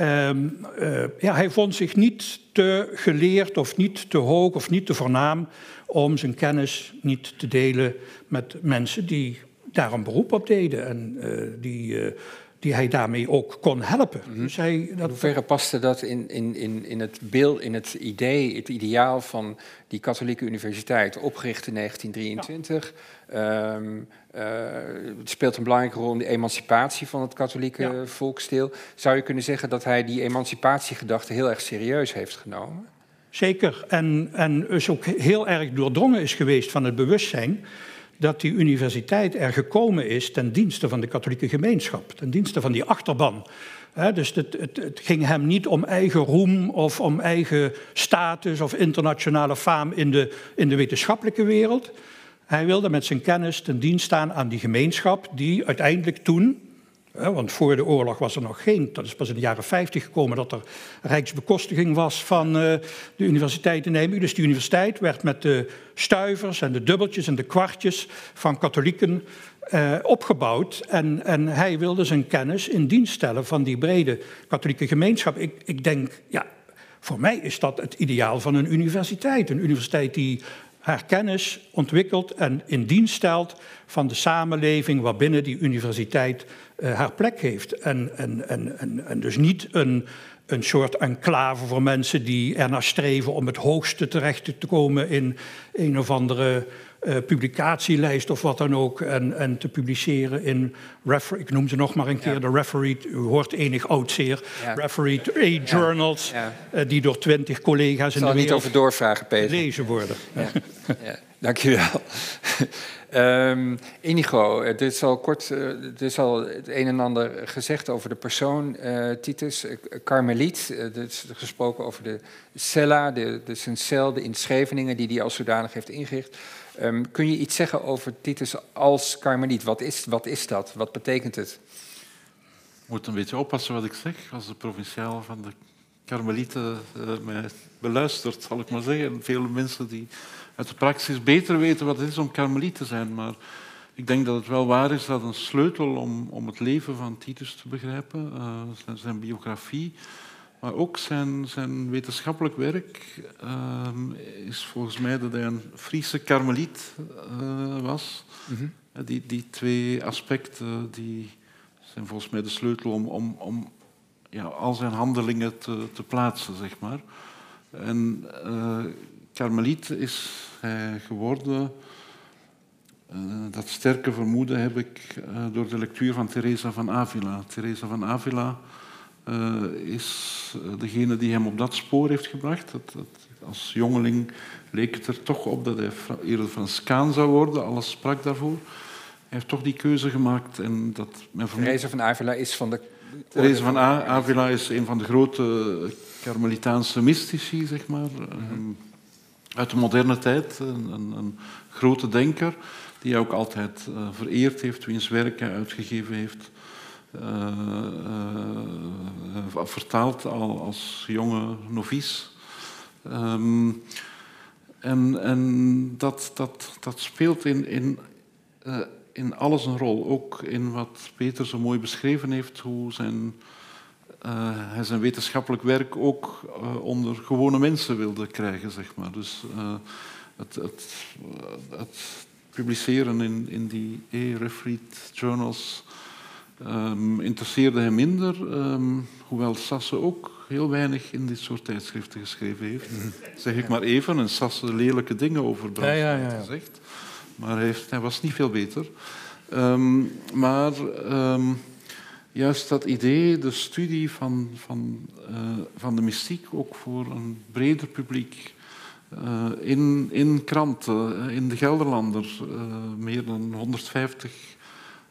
Um, uh, ja, hij vond zich niet te geleerd of niet te hoog of niet te voornaam om zijn kennis niet te delen met mensen die daar een beroep op deden en uh, die, uh, die hij daarmee ook kon helpen. -hmm. dus hij, dat... In hoeverre paste dat in, in, in, in het beeld, in het idee, het ideaal van die katholieke universiteit, opgericht in 1923? Ja. Um, uh, het speelt een belangrijke rol in de emancipatie van het katholieke ja. volksdeel. Zou je kunnen zeggen dat hij die emancipatiegedachte heel erg serieus heeft genomen? Zeker, en, en dus ook heel erg doordrongen is geweest van het bewustzijn dat die universiteit er gekomen is ten dienste van de katholieke gemeenschap, ten dienste van die achterban. Dus het, het, het, ging hem niet om eigen roem of om eigen status of internationale faam in de, in de wetenschappelijke wereld. Hij wilde met zijn kennis ten dienst staan aan die gemeenschap die uiteindelijk toen, want voor de oorlog was er nog geen, dat is pas in de jaren 50 gekomen dat er rijksbekostiging was van uh, de universiteit in Nijmegen. Dus die universiteit werd met de stuivers en de dubbeltjes en de kwartjes van katholieken uh, opgebouwd. En, en hij wilde zijn kennis in dienst stellen van die brede katholieke gemeenschap. Ik, ik denk, ja, voor mij is dat het ideaal van een universiteit. Een universiteit die haar kennis ontwikkelt en in dienst stelt van de samenleving waarbinnen die universiteit uh, haar plek heeft. En, en, en, en dus niet een, een soort enclave voor mensen die ernaar streven om het hoogste terecht te komen in een of andere uh, publicatielijst of wat dan ook. En, en te publiceren in, refer ik noem ze nog maar een keer, de refereed, u hoort enig oud zeer, ja. refereed A-journals, ja. ja. uh, die door twintig collega's in de wereld niet over doorvragen, Peter. gelezen worden. Dankjewel. Um, Inigo, het is al kort, het is al het een en ander gezegd over de persoon uh, Titus. Carmeliet, uh, er is gesproken over de cella, de, de zijn cel, de inschreveningen die hij als zodanig heeft ingericht. Um, kun je iets zeggen over Titus als Carmeliet? Wat is, wat is dat? Wat betekent het? Ik moet een beetje oppassen wat ik zeg. Als de provinciaal van de Karmelieten uh, mij beluistert, zal ik maar zeggen. Vele mensen die uit de praxis beter weten wat het is om karmeliet te zijn. Maar ik denk dat het wel waar is dat een sleutel om, om het leven van Titus te begrijpen, uh, zijn, zijn, biografie, maar ook zijn, zijn wetenschappelijk werk, uh, is volgens mij dat hij een Friese karmeliet uh, was. Mm -hmm. die, die twee aspecten die zijn volgens mij de sleutel om, om, om ja, al zijn handelingen te, te plaatsen, zeg maar. En karmeliet is hij geworden. Uh, dat sterke vermoeden heb ik uh, door de lectuur van Teresa van Avila. Teresa van Avila is degene die hem op dat spoor heeft gebracht. Dat, dat, als jongeling leek het er toch op dat hij eerder Franskaan zou worden. Alles sprak daarvoor. Hij heeft toch die keuze gemaakt. En dat Teresa van Avila is van de... Teresa van Avila is een van de grote Karmelitaanse mystici, zeg maar. Mm -hmm uit de moderne tijd. Een, een, grote denker die hij ook altijd uh, vereerd heeft, wiens werk hij uitgegeven heeft. Uh, uh, vertaald al als jonge novice. Um, en en dat, dat, dat speelt in, in, in alles een rol. Ook in wat Peter zo mooi beschreven heeft, hoe zijn hij zijn wetenschappelijk werk ook uh, onder gewone mensen wilde krijgen, zeg maar. Dus uh, het, het, het, publiceren in, in die e-refereed journals um, interesseerde hem minder, um, hoewel Sasse ook heel weinig in dit soort tijdschriften geschreven heeft. Zeg ik maar even, en Sasse lelijke dingen over Brand ja, ja, ja, gezegd. Maar hij, heeft, hij, was niet veel beter. Um, maar juist dat idee, de studie van, van, uh, van de mystiek, ook voor een breder publiek. Uh, in, in kranten, in de Gelderlander, uh, meer dan 150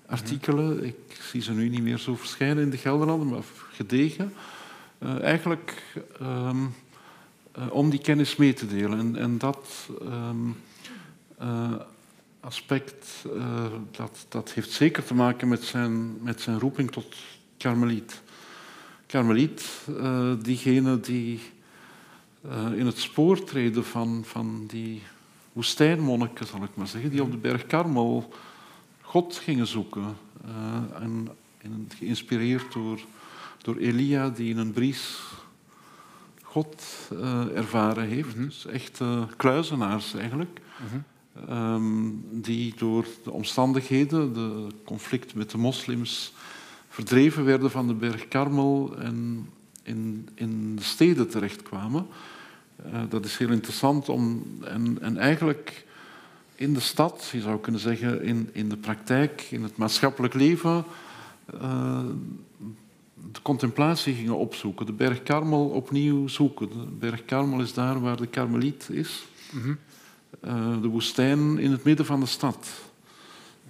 artikelen. Ik zie ze nu niet meer zo verschijnen in de Gelderlander, maar gedegen. eigenlijk um, om die kennis mee te delen. En, en dat um, aspect, uh, dat, dat heeft zeker te maken met zijn, met zijn roeping tot karmeliet. Karmeliet, uh, diegene die uh, in het spoor treden van, van die woestijnmonniken, zal ik maar zeggen, die op de berg Karmel God gingen zoeken. en, en, geïnspireerd door, door Elia, die in een bries God ervaren heeft. Mm -hmm. Dus echt kluizenaars eigenlijk. Mm -hmm. Um, die door de omstandigheden, de conflict met de moslims, verdreven werden van de berg Karmel en in, in de steden terechtkwamen. Uh, dat is heel interessant om, en, en eigenlijk in de stad, je zou kunnen zeggen in, in de praktijk, in het maatschappelijk leven, uh, de contemplatie gingen opzoeken. De berg Karmel opnieuw zoeken. De berg Karmel is daar waar de karmeliet is. -hmm. Uh, de woestijn in het midden van de stad.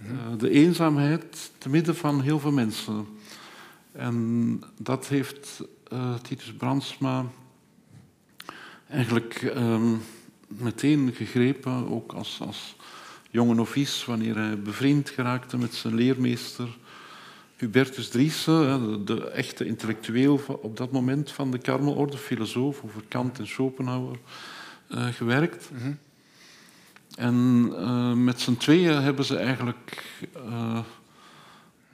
Uh, de eenzaamheid te midden van heel veel mensen. En dat heeft uh, Titus Brandsma eigenlijk um, meteen gegrepen, ook als, als jonge novice, wanneer hij bevriend geraakte met zijn leermeester Hubertus Driessen, de, de echte intellectueel op dat moment van de Karmelorde, filosoof over Kant en Schopenhauer gewerkt. -hmm. En uh, met z'n tweeën hebben ze eigenlijk uh,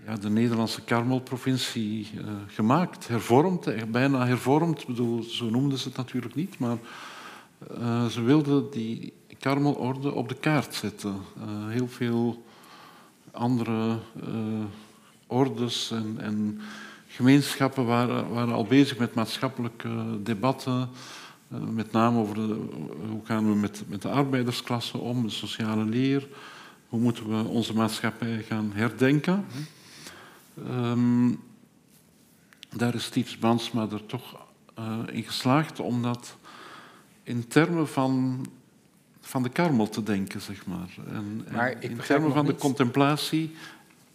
ja, de Nederlandse Karmelprovincie uh, gemaakt, hervormd, bijna hervormd. Bedoel, zo noemden ze het natuurlijk niet, maar ze wilden die Karmelorde op de kaart zetten. heel veel andere ordes en, en gemeenschappen waren, waren, al bezig met maatschappelijke debatten. Met name over de, hoe gaan we met, met de arbeidersklasse om, de sociale leer. Hoe moeten we onze maatschappij gaan herdenken? Um, daar is Steve Brandsma er toch uh, in geslaagd om dat in termen van, van de karmel te denken, zeg maar. En, maar in termen van de contemplatie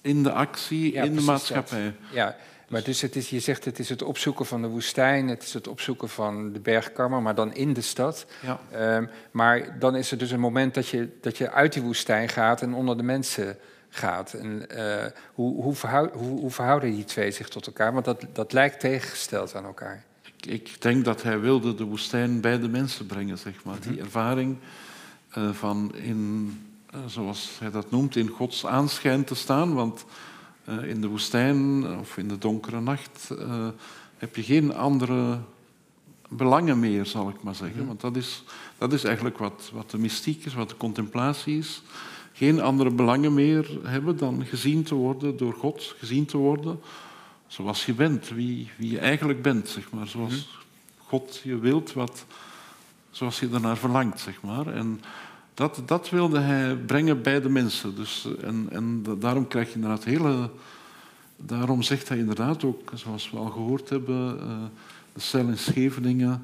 in de actie, in de maatschappij. Ja, maar dus het is, je zegt het is het opzoeken van de woestijn, het is het opzoeken van de bergkammer, maar dan in de stad. Ja. Ehm, maar dan is er dus een moment dat je, dat je uit die woestijn gaat en onder de mensen gaat. En, uh, hoe, hoe, hoe, hoe, verhouden die twee zich tot elkaar? Want dat, dat lijkt tegengesteld aan elkaar. Ik, ik denk dat hij wilde de woestijn bij de mensen brengen, zeg maar. Die mhm. ervaring uh, van in, uh, zoals hij dat noemt, in Gods aanschijn te staan. Want in de woestijn of in de donkere nacht heb je geen andere belangen meer, zal ik maar zeggen. Want dat is, dat is eigenlijk wat, wat de mystiek is, wat de contemplatie is geen andere belangen meer hebben dan gezien te worden door God, gezien te worden zoals je bent, wie, wie je eigenlijk bent, zeg maar. Zoals mhm. God je wilt, wat, zoals je ernaar verlangt, zeg maar. En dat, dat wilde hij brengen bij de mensen. Dus, en, en daarom krijg je inderdaad hele... Daarom zegt hij inderdaad ook, zoals we al gehoord hebben, uh, de cel in Scheveningen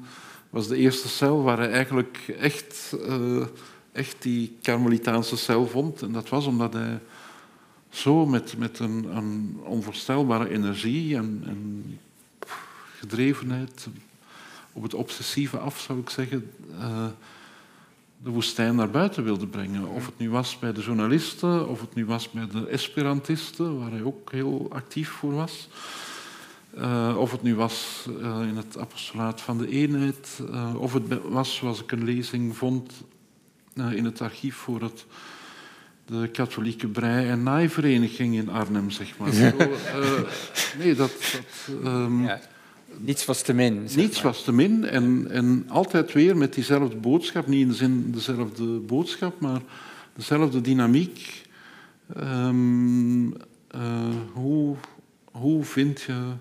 was de eerste cel waar hij eigenlijk echt... Uh, echt die karmelitaanse cel vond. En dat was omdat hij zo met, met een, onvoorstelbare energie en, en, gedrevenheid, op het obsessieve af zou ik zeggen, uh, de woestijn naar buiten wilde brengen. Of het nu was bij de journalisten, of het nu was bij de Esperantisten, waar hij ook heel actief voor was. Uh, of het nu was uh, in het apostolaat van de eenheid, of het was, zoals ik een lezing vond, eh, in het archief voor het, de katholieke brei- en naaivereniging in Arnhem, zeg maar. Zo, uh, nee, dat... dat um, ja, niets was te min. Niets was te min en, en altijd weer met diezelfde boodschap. Niet in de zin dezelfde boodschap, maar dezelfde dynamiek. Um, uh, hoe, hoe vind je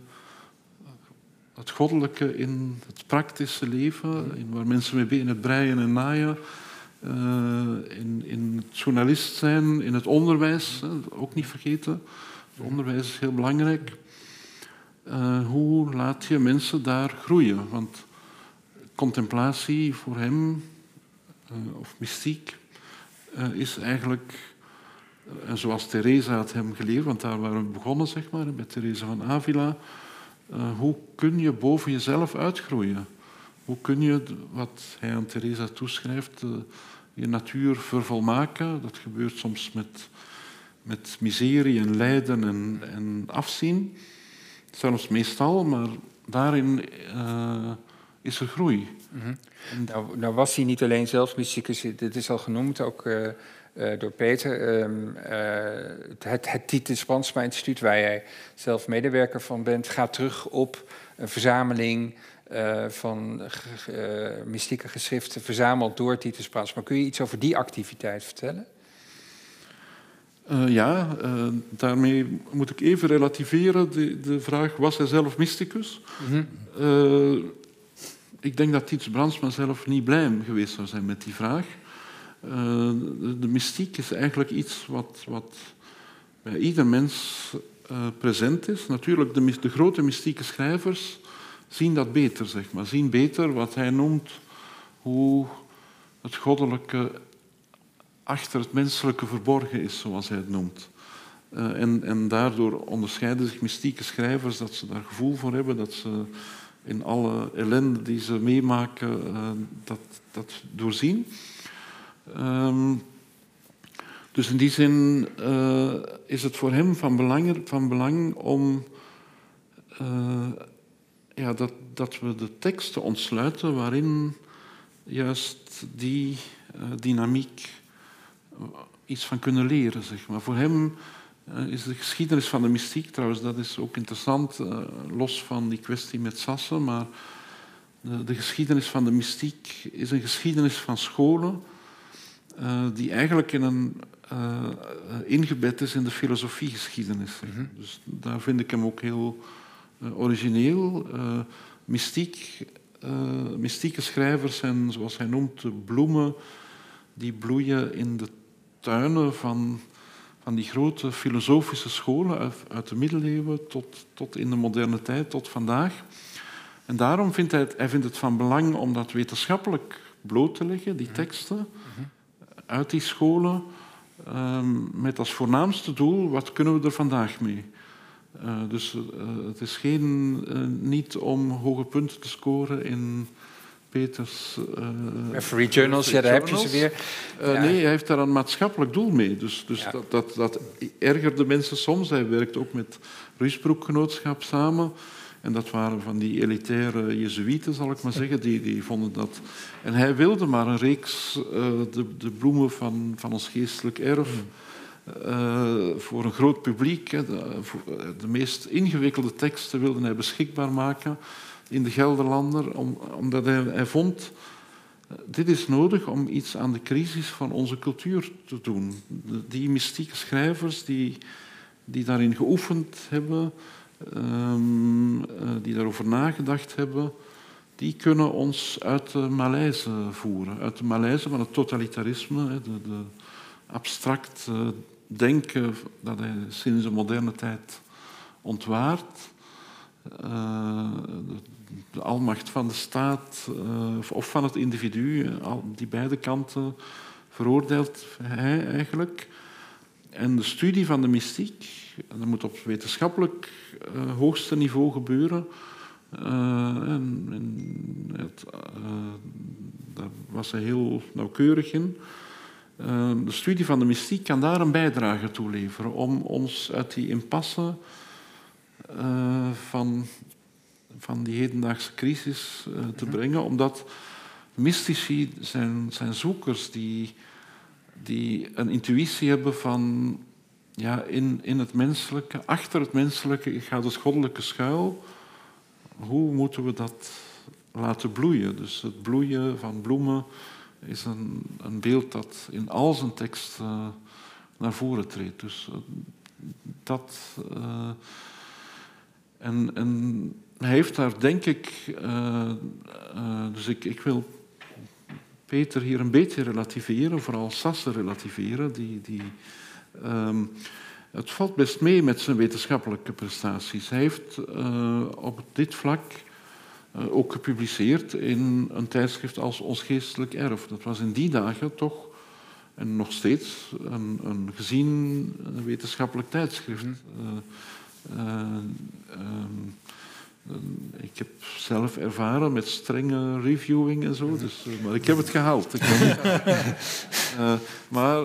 het goddelijke in het praktische leven, in waar mensen mee in het breien en naaien, uh, in, in het journalist zijn, in het onderwijs, ook niet vergeten. Het onderwijs is heel belangrijk. Uh, hoe laat je mensen daar groeien? Want contemplatie voor hem, uh, of mystiek, is eigenlijk, zoals Teresa had hem geleerd, want daar waren we begonnen, zeg maar, bij Teresa van Avila. hoe kun je boven jezelf uitgroeien? Hoe kun je, wat hij aan Teresa toeschrijft, je natuur vervolmaken. Dat gebeurt soms met, met miserie en lijden en, en afzien. Zelfs meestal, maar daarin uh, is er groei. Mm nou, was hij niet alleen zelf mysticus, dit is al genoemd, ook uh, uh, door Peter. Um, het, het Titus Brandsma Instituut, waar jij zelf medewerker van bent, gaat terug op een verzameling van mystieke geschriften verzameld door Titus. Maar kun je iets over die activiteit vertellen? Uh, ja, daarmee moet ik even relativeren de, de vraag, was hij zelf mysticus? Mm -hmm. ik denk dat Titus Brandsma zelf niet blij geweest zou zijn met die vraag. De, de, mystiek is eigenlijk iets wat, wat bij ieder mens present is. Natuurlijk, de, de grote mystieke schrijvers zien dat beter, zeg maar. Zien beter wat hij noemt hoe het goddelijke achter het menselijke verborgen is, zoals hij het noemt. Uh, en, en daardoor onderscheiden zich mystieke schrijvers dat ze daar gevoel voor hebben, dat ze in alle ellende die ze meemaken uh, dat, dat doorzien. Um, dus in die zin uh, is het voor hem van belang, van belang om ja, dat, dat we de teksten ontsluiten waarin juist die dynamiek iets van kunnen leren. Zeg maar. Voor hem uh, is de geschiedenis van de mystiek, trouwens, dat is ook interessant, los van die kwestie met Sassen, maar de, de, geschiedenis van de mystiek is een geschiedenis van scholen die eigenlijk in een, ingebed is in de filosofiegeschiedenis. Mm Dus daar vind ik hem ook heel origineel. mystiek, mystieke schrijvers zijn, zoals hij noemt, de bloemen die bloeien in de tuinen van, van die grote filosofische scholen uit, uit de middeleeuwen tot, tot in de moderne tijd, tot vandaag. En daarom vindt hij het, hij vindt het van belang om dat wetenschappelijk bloot te leggen, die teksten, uit die scholen, ehm, met als voornaamste doel, wat kunnen we er vandaag mee? Uh, dus uh, het is geen, uh, niet om hoge punten te scoren in Peters... Uh, Free Journals, ja, daar heb je ze weer. Uh, ja. Nee, hij heeft daar een maatschappelijk doel mee. Dus, dus ja. dat, dat, dat ergerde mensen soms. Hij werkt ook met Ruisbroekgenootschap samen. En dat waren van die elitaire jezuïeten, zal ik maar zeggen. Die, die vonden dat... En hij wilde maar een reeks, uh, de, de bloemen van, van ons geestelijk erf... Uh, voor een groot publiek. Hè, de, de, meest ingewikkelde teksten wilde hij beschikbaar maken in de Gelderlander, om, omdat hij, hij vond dit is nodig om iets aan de crisis van onze cultuur te doen. Die mystieke schrijvers die, die daarin geoefend hebben, um, die daarover nagedacht hebben, die kunnen ons uit de malaise voeren. Uit de malaise van het totalitarisme, de, de abstract denken dat hij sinds de moderne tijd ontwaart. Uh, de almacht van de staat uh, of van het individu, die beide kanten veroordeelt hij eigenlijk. En de studie van de mystiek, dat moet op wetenschappelijk hoogste niveau gebeuren. en, en het, daar was hij heel nauwkeurig in. de studie van de mystiek kan daar een bijdrage toe leveren om ons uit die impasse uh, van, van die hedendaagse crisis uh, te brengen, omdat mystici zijn, zijn zoekers die, die een intuïtie hebben van ja, in, in het menselijke, achter het menselijke gaat het goddelijke schuil. Hoe moeten we dat laten bloeien? Dus het bloeien van bloemen is een, een beeld dat in al zijn tekst uh, naar voren treedt. Dus dat en, en hij heeft daar, denk ik, uh, uh, dus ik, ik wil Peter hier een beetje relativeren, vooral Sasse relativeren. Die, die, um, het valt best mee met zijn wetenschappelijke prestaties. Hij heeft uh, op dit vlak ook gepubliceerd in een tijdschrift als Ons Geestelijk Erf. Dat was in die dagen toch, en nog steeds, een, een gezien wetenschappelijk tijdschrift. Mm. Uh, ik heb zelf ervaren met strenge reviewing en zo, dus, eh, maar ik heb het gehaald. Ik uh, maar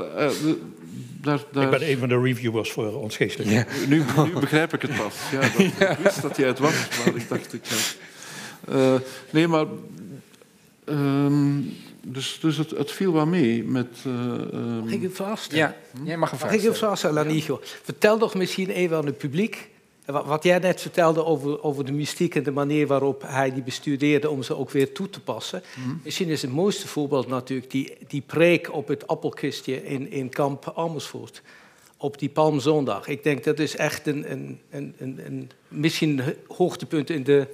daar, daar... Ik ben een van de reviewers voor ons geestelijk. Ja. Nu, nu, begrijp ik het pas. Ja, dat, Ik wist dat jij het was, maar ik dacht ik... nee, maar... Ehm, dus, dus het, het, viel wel mee met... Uh, mag ik u vast? Ja, jij mag een vraag Mag ik u vast, Lanigo? Vertel toch misschien even aan het publiek... Wat jij net vertelde over, over de mystiek en de manier waarop hij die bestudeerde om ze ook weer toe te passen. Mhm. Misschien is het mooiste voorbeeld natuurlijk die, die preek op het appelkistje in, in kamp Amersfoort. Op die Palmzondag. Ik denk dat is echt een, een, een, een, een misschien hoogtepunt in de,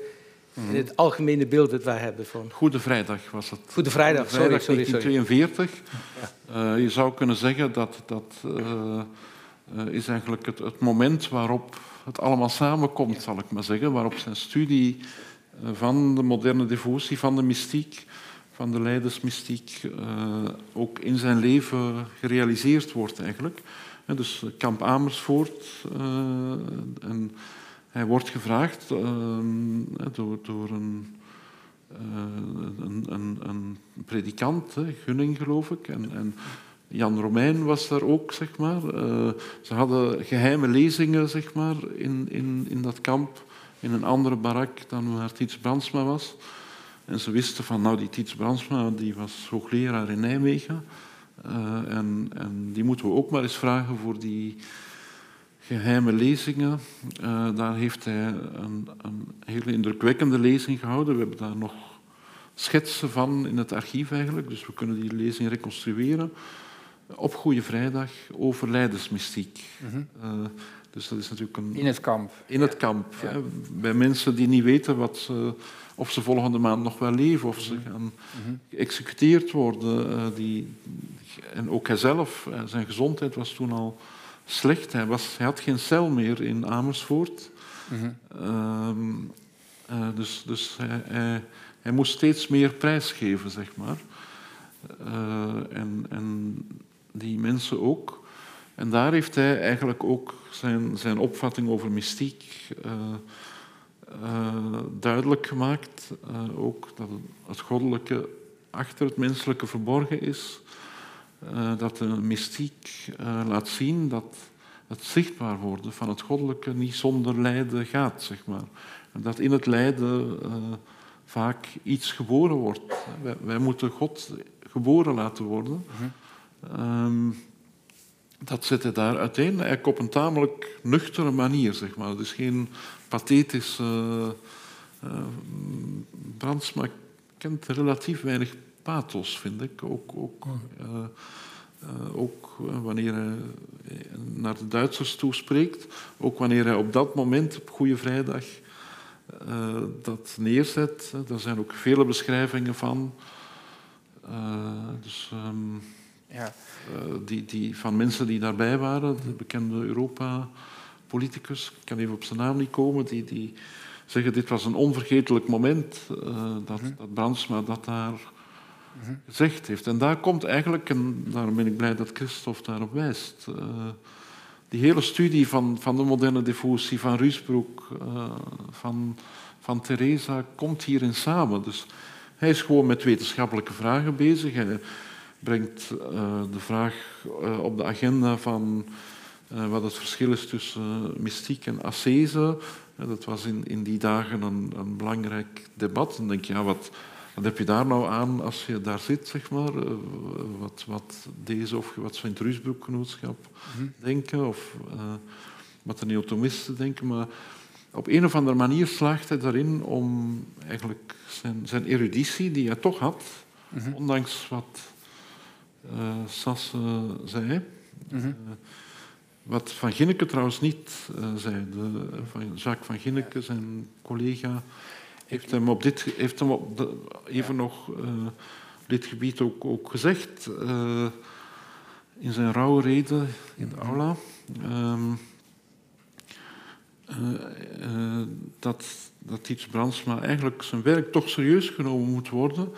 in het algemene beeld dat wij hebben van. Goede Vrijdag was het. Goede Vrijdag, Goede Vrijdag sorry, sorry, 1942. Ja. Uh, je zou kunnen zeggen dat dat uh, is eigenlijk het, het, moment waarop het allemaal samenkomt, zal ik maar zeggen. Waarop zijn studie van de moderne devotie, van de mystiek, van de leidersmystiek, ook in zijn leven gerealiseerd wordt eigenlijk. Dus kamp Amersfoort. en hij wordt gevraagd ehm, door, door een, uh, een, een, een, predikant, Gunning geloof ik. En, en, Jan Romein was daar ook, zeg maar. Uh, ze hadden geheime lezingen, zeg maar, in, in, in dat kamp. In een andere barak dan waar Tiets Brandsma was. En ze wisten van, nou, die Tiets Brandsma die was hoogleraar in Nijmegen. Uh, en, en die moeten we ook maar eens vragen voor die geheime lezingen. Uh, daar heeft hij een, een, hele indrukwekkende lezing gehouden. We hebben daar nog schetsen van in het archief eigenlijk, dus we kunnen die lezing reconstrueren. op Goede Vrijdag over leidersmystiek. Mm dus dat is natuurlijk een... In het kamp. In het kamp. Hè, bij mensen die niet weten wat of ze volgende maand nog wel leven, of ze mhm. gaan mhm. geëxecuteerd worden. Uh, die, en ook hij zelf, zijn gezondheid was toen al slecht. Hij, was, hij had geen cel meer in Amersfoort. Mm dus dus hij, hij, hij, moest steeds meer prijsgeven, zeg maar. Uh, en, en die mensen ook. En daar heeft hij eigenlijk ook zijn, zijn opvatting over mystiek uh, uh, duidelijk gemaakt. Uh, ook dat het goddelijke achter het menselijke verborgen is. Dat de mystiek laat zien dat het zichtbaar worden van het goddelijke niet zonder lijden gaat, zeg maar. En dat in het lijden vaak iets geboren wordt. Wij, wij, moeten God geboren laten worden. Mm dat zit hij daar uiteen, eigenlijk op een tamelijk nuchtere manier. Zeg maar. Dus geen pathetische uh, Brandsma kent relatief weinig pathos, vind ik. Ook, ook, uh, uh, ook wanneer hij naar de Duitsers toespreekt, ook wanneer hij op dat moment, op Goede Vrijdag, dat neerzet. Daar zijn ook vele beschrijvingen van. dus... Um, ja. Eh, die, die, van mensen die daarbij waren, de bekende Europa-politicus, ik kan even op zijn naam niet komen, die, die zeggen dit was een onvergetelijk moment uh, dat, mm dat Brandsma dat daar gezegd heeft. En daar komt eigenlijk, en daarom ben ik blij dat Christophe daarop wijst, uh, die hele studie van, van de moderne diffusie, van Ruusbroek, van, van Theresa, komt hierin samen. Dus hij is gewoon met wetenschappelijke vragen bezig brengt uh, de vraag op de agenda van wat het verschil is tussen mystiek en ascese. dat was in, in die dagen een, een belangrijk debat. Dan denk je, ja, wat, wat heb je daar nou aan als je daar zit, zeg maar? wat, wat deze of wat het Ruusbroekgenootschap mm denken, of wat de neotomisten denken. Maar op een of andere manier slaagt hij daarin om eigenlijk zijn, zijn eruditie, die hij toch had, mm -hmm. ondanks wat uh, Sas zei. Mhm. Eh, wat Van Ginneke trouwens niet uh, zei. De, van Jacques Van Ginneke, zijn collega, heeft hem op dit, heeft hem op de, even nog dit gebied ook, ook gezegd in zijn rouwrede in de aula. Um, dat, dat Tiets Brandsma eigenlijk zijn werk toch serieus genomen moet worden.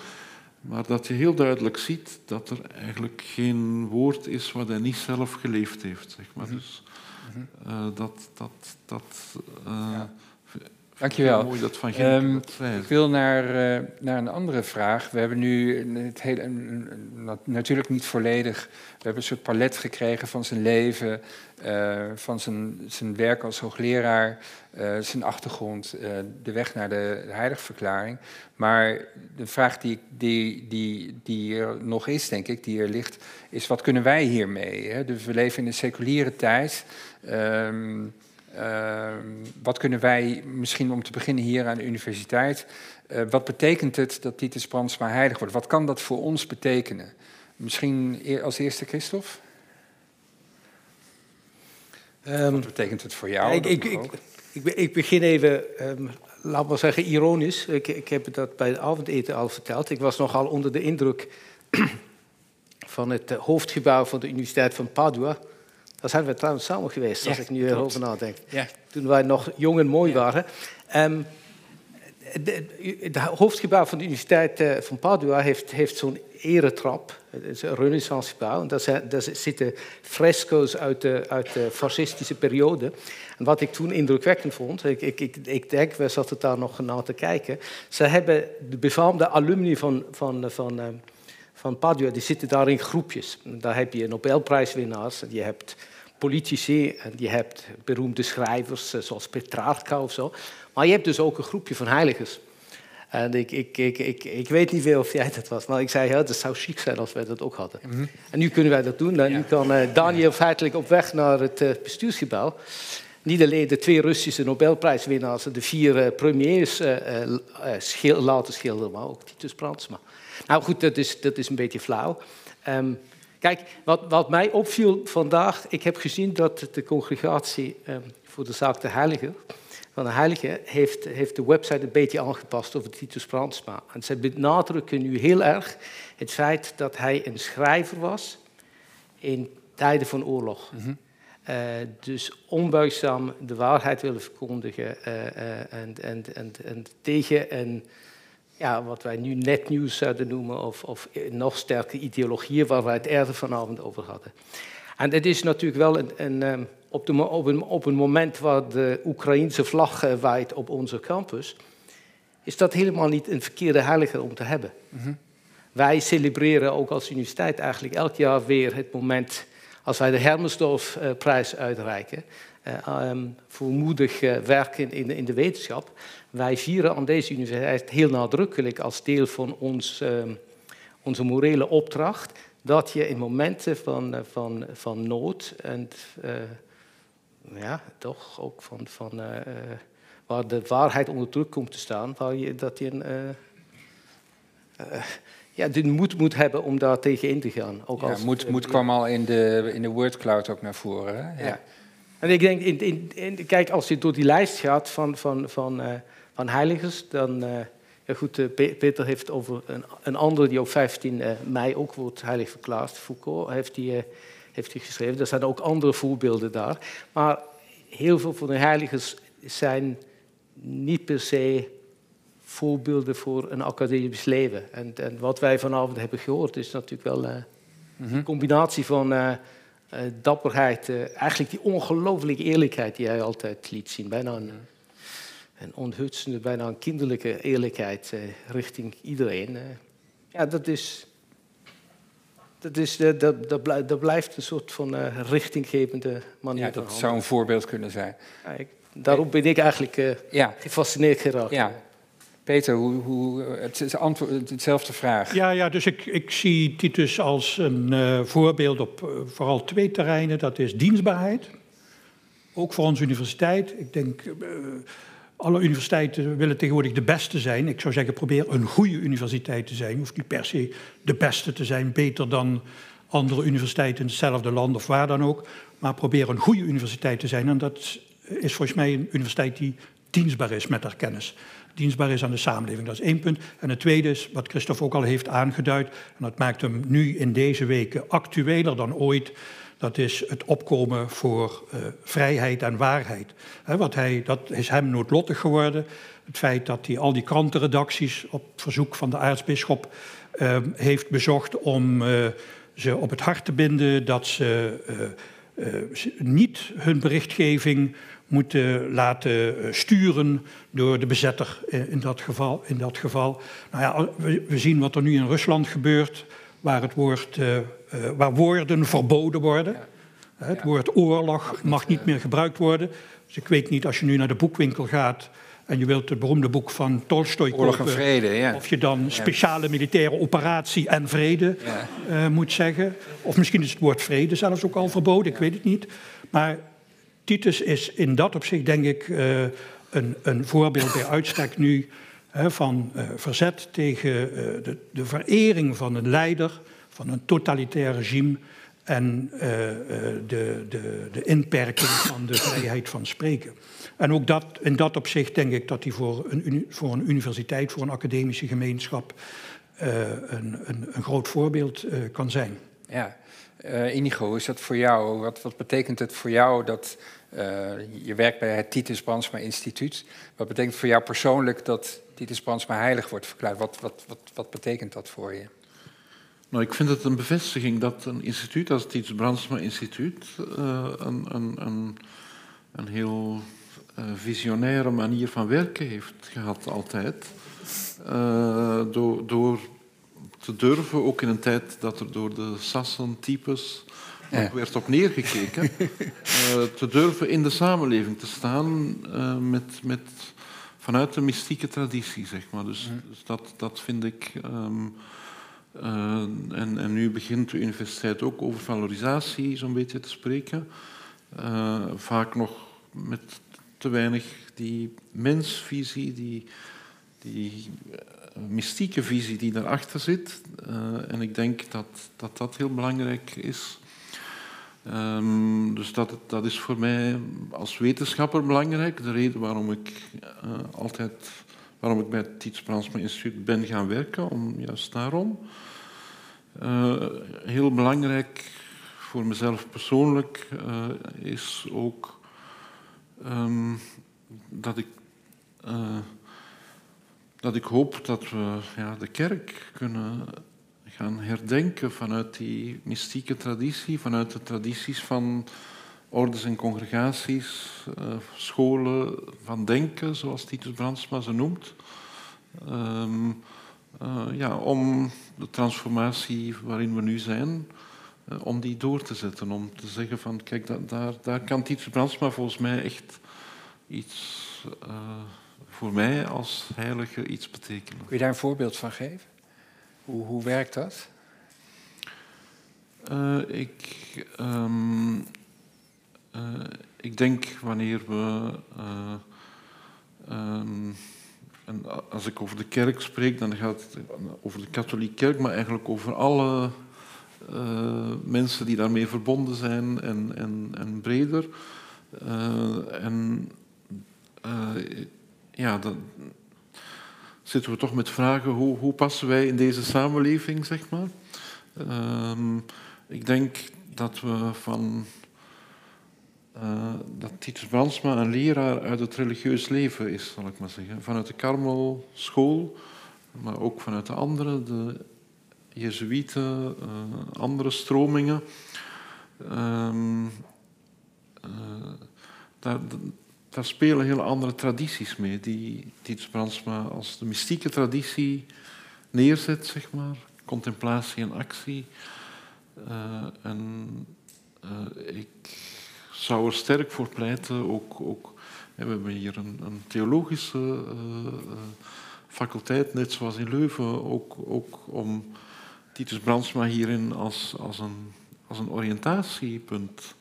Maar dat je heel duidelijk ziet dat er eigenlijk geen woord is wat hij niet zelf geleefd heeft. Zeg maar. Mhm. Dus uh, dat, dat, dat uh, ja. Dankjewel. Mooi dat van um, Ik wil naar, uh, naar een andere vraag. We hebben nu het hele, natuurlijk niet volledig. We hebben een soort palet gekregen van zijn leven, uh, van zijn, zijn werk als hoogleraar, uh, zijn achtergrond, de weg naar de, heiligverklaring. Maar de vraag die, die, die, die er nog is, denk ik, die er ligt, is wat kunnen wij hiermee? Hè? Dus we leven in een seculiere tijd. Um, Ehm, wat kunnen wij, misschien om te beginnen hier aan de universiteit, uh, wat betekent het dat Titus Brandsma heilig wordt? Wat kan dat voor ons betekenen? Misschien als eerste Christophe? Um, wat betekent het voor jou? Ik, ik, ik, ik, begin even, um, laat maar zeggen, ironisch. Ik, ik heb dat bij het avondeten al verteld. Ik was nogal onder de indruk van het eh, hoofdgebouw van de Universiteit van Padua daar zijn we trouwens samen geweest, als ik nu erover nadenk. Ja. Toen wij nog jong en mooi waren. Um, het hoofdgebouw van de Universiteit eh, van Padua heeft, heeft zo'n eretrap. Het is een renaissancegebouw. En daar, zitten fresco's uit de, uit de fascistische periode. En wat ik toen indrukwekkend vond, ik, ik, ik, ik denk, we zaten daar nog naar te kijken. Ze hebben de befaamde alumni van, van, van, ehm, van Padua, die zitten daar in groepjes. Daar heb je Nobelprijswinnaars, je hebt politici, en je hebt beroemde schrijvers eh, zoals Petrarca of zo. Maar je hebt dus ook een groepje van heiligers. En ik, ik, ik, ik, ik weet niet veel of jij dat was, maar ik zei, ja, het zou chic zijn als wij dat ook hadden. Mhm. En nu kunnen wij dat doen. En nu kan uh, Daniel feitelijk op weg naar het uh, bestuursgebouw niet alleen de twee Russische Nobelprijswinnaars en de vier premiers laten schilderen, maar ook Titus Brandsma. Nou goed, dat is, dat is een beetje flauw. Um, Kijk, wat, wat mij opviel vandaag, ik heb gezien dat de congregatie ehm, voor de zaak de Heilige, van de Heilige heeft, heeft de website een beetje aangepast over Titus Brandsma. En ze benadrukken nu heel erg het feit dat hij een schrijver was in tijden van oorlog. Mhm. Uh, dus onbuigzaam de waarheid willen verkondigen uh, uh, en, en, en, en, tegen een, ja, wat wij nu netnieuws zouden noemen, of, of nog sterke ideologieën waar wij het eerder vanavond over hadden. En het is natuurlijk wel een, een, ehm, op, de, op, een, op een moment waar de Oekraïense vlag waait op onze campus, is dat helemaal niet een verkeerde heilige om te hebben. Mhm. Wij celebreren ook als universiteit eigenlijk elk jaar weer het moment als wij de Hermesdorf-prijs uitreiken. Um, voor moedig uh, werken in, de wetenschap. Wij vieren aan deze universiteit heel nadrukkelijk als deel van ons, uh, onze morele opdracht dat je in momenten van, uh, van, van nood en ja, toch ook van, van waar de waarheid onder druk komt te staan, waar je, dat je ja, de moed moet hebben om daar tegen in te gaan. Ook ja, als moed, moed kwam al in de, in de wordcloud ook naar voren. Hè? Ja. En ik denk, in, in, in, kijk, als je door die lijst gaat van, van, van, uh, van heiligers, dan... Uh, ja goed, uh, Peter heeft over een, een andere die op 15 mei ook wordt heilig verklaard. Foucault heeft die, heeft die geschreven. Er zijn ook andere voorbeelden daar. Maar heel veel van de heiligers zijn niet per se voorbeelden voor een academisch leven. En, en, wat wij vanavond hebben gehoord is natuurlijk wel uh, een combinatie van uh, uh, dapperheid, eigenlijk die ongelooflijke eerlijkheid die hij altijd liet zien. Bijna een, een onhutsende, bijna een kinderlijke eerlijkheid richting iedereen. ja, dat is... Dat, is, dat, dat, blijft, dat blijft een soort van richtinggevende manier. Ja, dat zou een voorbeeld kunnen zijn. Ja, ik, daarom ben ik eigenlijk ja. gefascineerd geraakt. Ja, Peter, hoe, hoe, het is antwoord, hetzelfde vraag. Ja, ja dus ik, ik zie Titus als een uh, voorbeeld op uh, vooral twee terreinen. Dat is dienstbaarheid, ook voor onze universiteit. Ik denk, uh, alle universiteiten willen tegenwoordig de beste zijn. Ik zou zeggen, probeer een goede universiteit te zijn. Hoeft niet per se de beste te zijn, beter dan andere universiteiten in hetzelfde land of waar dan ook. Maar probeer een goede universiteit te zijn. En dat is volgens mij een universiteit die dienstbaar is met haar kennis dienstbaar is aan de samenleving. Dat is één punt. En het tweede is, wat Christophe ook al heeft aangeduid, en dat maakt hem nu in deze weken actueler dan ooit, dat is het opkomen voor uh, vrijheid en waarheid. He, wat hij, dat is hem noodlottig geworden. Het feit dat hij al die krantenredacties op verzoek van de aartsbisschop uh, heeft bezocht om uh, ze op het hart te binden dat ze niet hun berichtgeving moeten laten eh, sturen door de bezetter eh, in dat geval. In dat geval. Nou ja, we, zien wat er nu in Rusland gebeurt, waar, het woord, uh, waar woorden verboden worden. Het woord oorlog mag niet meer gebruikt worden. Dus ik weet niet, als je nu naar de boekwinkel gaat en je wilt het beroemde boek van Tolstoy kopen, vrede, ja. of je dan speciale militaire operatie en vrede uh, moet zeggen. Of misschien is het woord vrede zelfs ook al verboden, ik weet het niet. Maar Titus is in dat opzicht, denk ik, uh, een, een, voorbeeld bij uitstek nu hè, van uh, verzet tegen uh, de, de, verering van een leider, van een totalitair regime en de, de, de, inperking van de vrijheid van spreken. En ook dat, in dat opzicht denk ik dat hij voor een, voor een universiteit, voor een academische gemeenschap, een, een, een, groot voorbeeld kan zijn. Ja, Inigo, is dat voor jou? Wat, wat betekent het voor jou dat uh, je werkt bij het Titus Brandsma Instituut. Wat betekent voor jou persoonlijk dat Titus Brandsma heilig wordt verklaard? Wat, wat, wat, wat betekent dat voor je? Nou, ik vind het een bevestiging dat een instituut als het Titus Brandsma Instituut uh, een, een, een, een, heel uh, visionaire manier van werken heeft gehad altijd. door, door te durven, ook in een tijd dat er door de Sassen-types ja. werd op neergekeken, uh, te durven in de samenleving te staan uh, met, met, vanuit de mystieke traditie, zeg maar. Dus, dus dat, dat vind ik... Um, uh, en, en, nu begint de universiteit ook over valorisatie zo'n beetje te spreken. vaak nog met te weinig die mensvisie, die die mystieke visie die daarachter zit. en ik denk dat, dat dat heel belangrijk is. Um, dus dat, dat is voor mij als wetenschapper belangrijk. De reden waarom ik altijd waarom ik bij het Tiets Bransma Instituut ben gaan werken, om juist daarom. Uh, heel belangrijk voor mezelf persoonlijk uh, is ook um, dat ik dat ik hoop dat we ja, de kerk kunnen gaan herdenken vanuit die mystieke traditie, vanuit de tradities van ordes en congregaties, uh, scholen van denken, zoals Titus Brandsma ze noemt. Um, uh, ja, om de transformatie waarin we nu zijn, uh, om die door te zetten. Om te zeggen van, kijk, dat, daar, daar kan Titus Brandsma volgens mij echt iets voor mij als heilige iets betekenen. Kun je daar een voorbeeld van geven? Hoe, hoe werkt dat? ik... Um, uh, ik denk wanneer we. Uh, um, en als ik over de kerk spreek, dan gaat het over de katholieke kerk, maar eigenlijk over alle mensen die daarmee verbonden zijn en, en, en breder. en ja, dan zitten we toch met vragen: hoe, hoe passen wij in deze samenleving, zeg maar? Ehm, ik denk dat we van uh, dat Titus Brandsma een leraar uit het religieus leven is, zal ik maar zeggen. Vanuit de Karmel school, maar ook vanuit de andere, de Jezuïeten, uh, andere stromingen. Um, uh, daar, daar, spelen hele andere tradities mee, die Titus Brandsma als de mystieke traditie neerzet, zeg maar. Contemplatie en actie. en ik zou er sterk voor pleiten. Ook, we hebben hier een, een theologische uh, faculteit, net zoals in Leuven, ook, ook om Titus Brandsma hierin als, als, een, als een oriëntatiepunt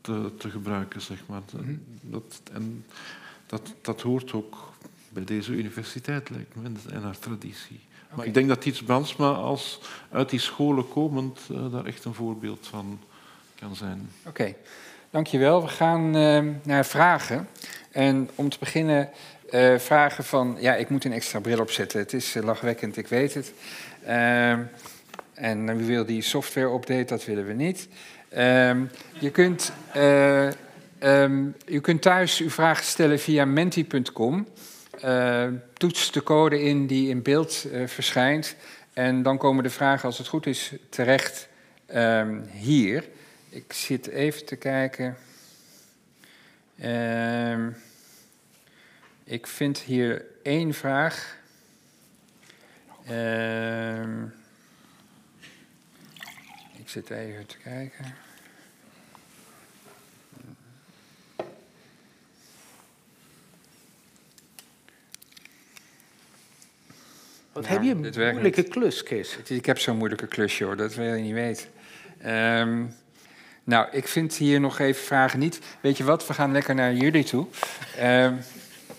te, te gebruiken. Zeg maar. Mhm. dat, en dat, dat hoort ook bij deze universiteit, lijkt me, en haar traditie. Maar ik denk dat Titus Brandsma als uit die scholen komend uh, daar echt een voorbeeld van kan zijn. Oké. Dankjewel. We gaan uh, naar vragen. En om te beginnen uh, vragen van... Ja, ik moet een extra bril opzetten. Het is uh, lachwekkend, ik weet het. Ehm, en wie wil die software update? Dat willen we niet. Ehm, je, kunt, um, je kunt thuis uw vragen stellen via menti.com. toets de code in die in beeld verschijnt. En dan komen de vragen, als het goed is, terecht hier... Ik zit even te kijken. Uh, ik vind hier één vraag. Uh, ik zit even te kijken. Wat heb je een moeilijke klus, Kees? Ik heb zo'n moeilijke klus, joh. Dat wil je niet weten. Um, nou, ik vind hier nog even vragen niet. Weet je wat, we gaan lekker naar jullie toe. Uh,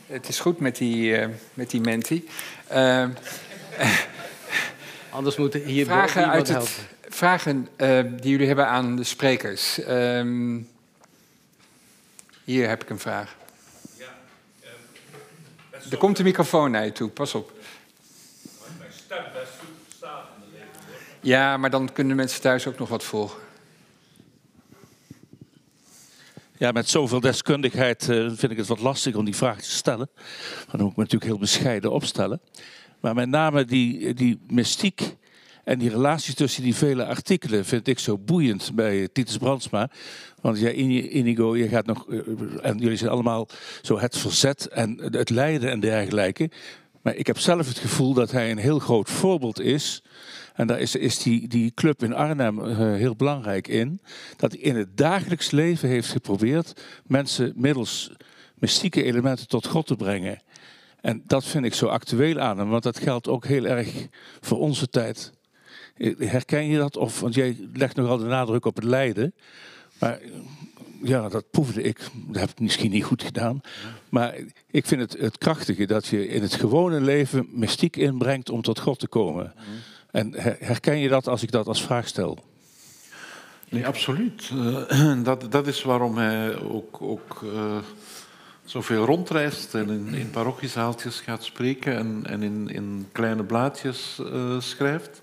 het is goed met die, uh, met die menti. Uh, Anders moeten hier vragen uit het. Vragen uh, die jullie hebben aan de sprekers. Ehm, hier heb ik een vraag. Ja, er komt een microfoon naar je toe, pas op. Mijn stem best goed verstaan. Ja, maar dan kunnen mensen thuis ook nog wat volgen. Ja, met zoveel deskundigheid uh, vind ik het wat lastig om die vraag te stellen. Dan moet ik me natuurlijk heel bescheiden opstellen. Maar met name die, die mystiek en die relatie tussen die vele artikelen vind ik zo boeiend bij Titus Brandsma. Want jij, Inigo, je gaat nog, eh, en jullie zijn allemaal zo het verzet en het lijden en dergelijke. Maar ik heb zelf het gevoel dat hij een heel groot voorbeeld is en daar is, is die, die club in Arnhem uh, heel belangrijk in. Dat hij in het dagelijks leven heeft geprobeerd mensen middels mystieke elementen tot God te brengen. En dat vind ik zo actueel aan hem, want dat geldt ook heel erg voor onze tijd. Herken je dat? Of, want jij legt nogal de nadruk op het lijden. Maar ja, dat proefde ik. Dat heb ik misschien niet goed gedaan. Maar ik vind het, het krachtige dat je in het gewone leven mystiek inbrengt om tot God te komen. En herken je dat als ik dat als vraag stel? Nee, absoluut. Uh, dat, dat is waarom hij ook, ook uh, zoveel rondreist en in, in parochiezaaltjes gaat spreken en, en in, in kleine blaadjes uh, schrijft.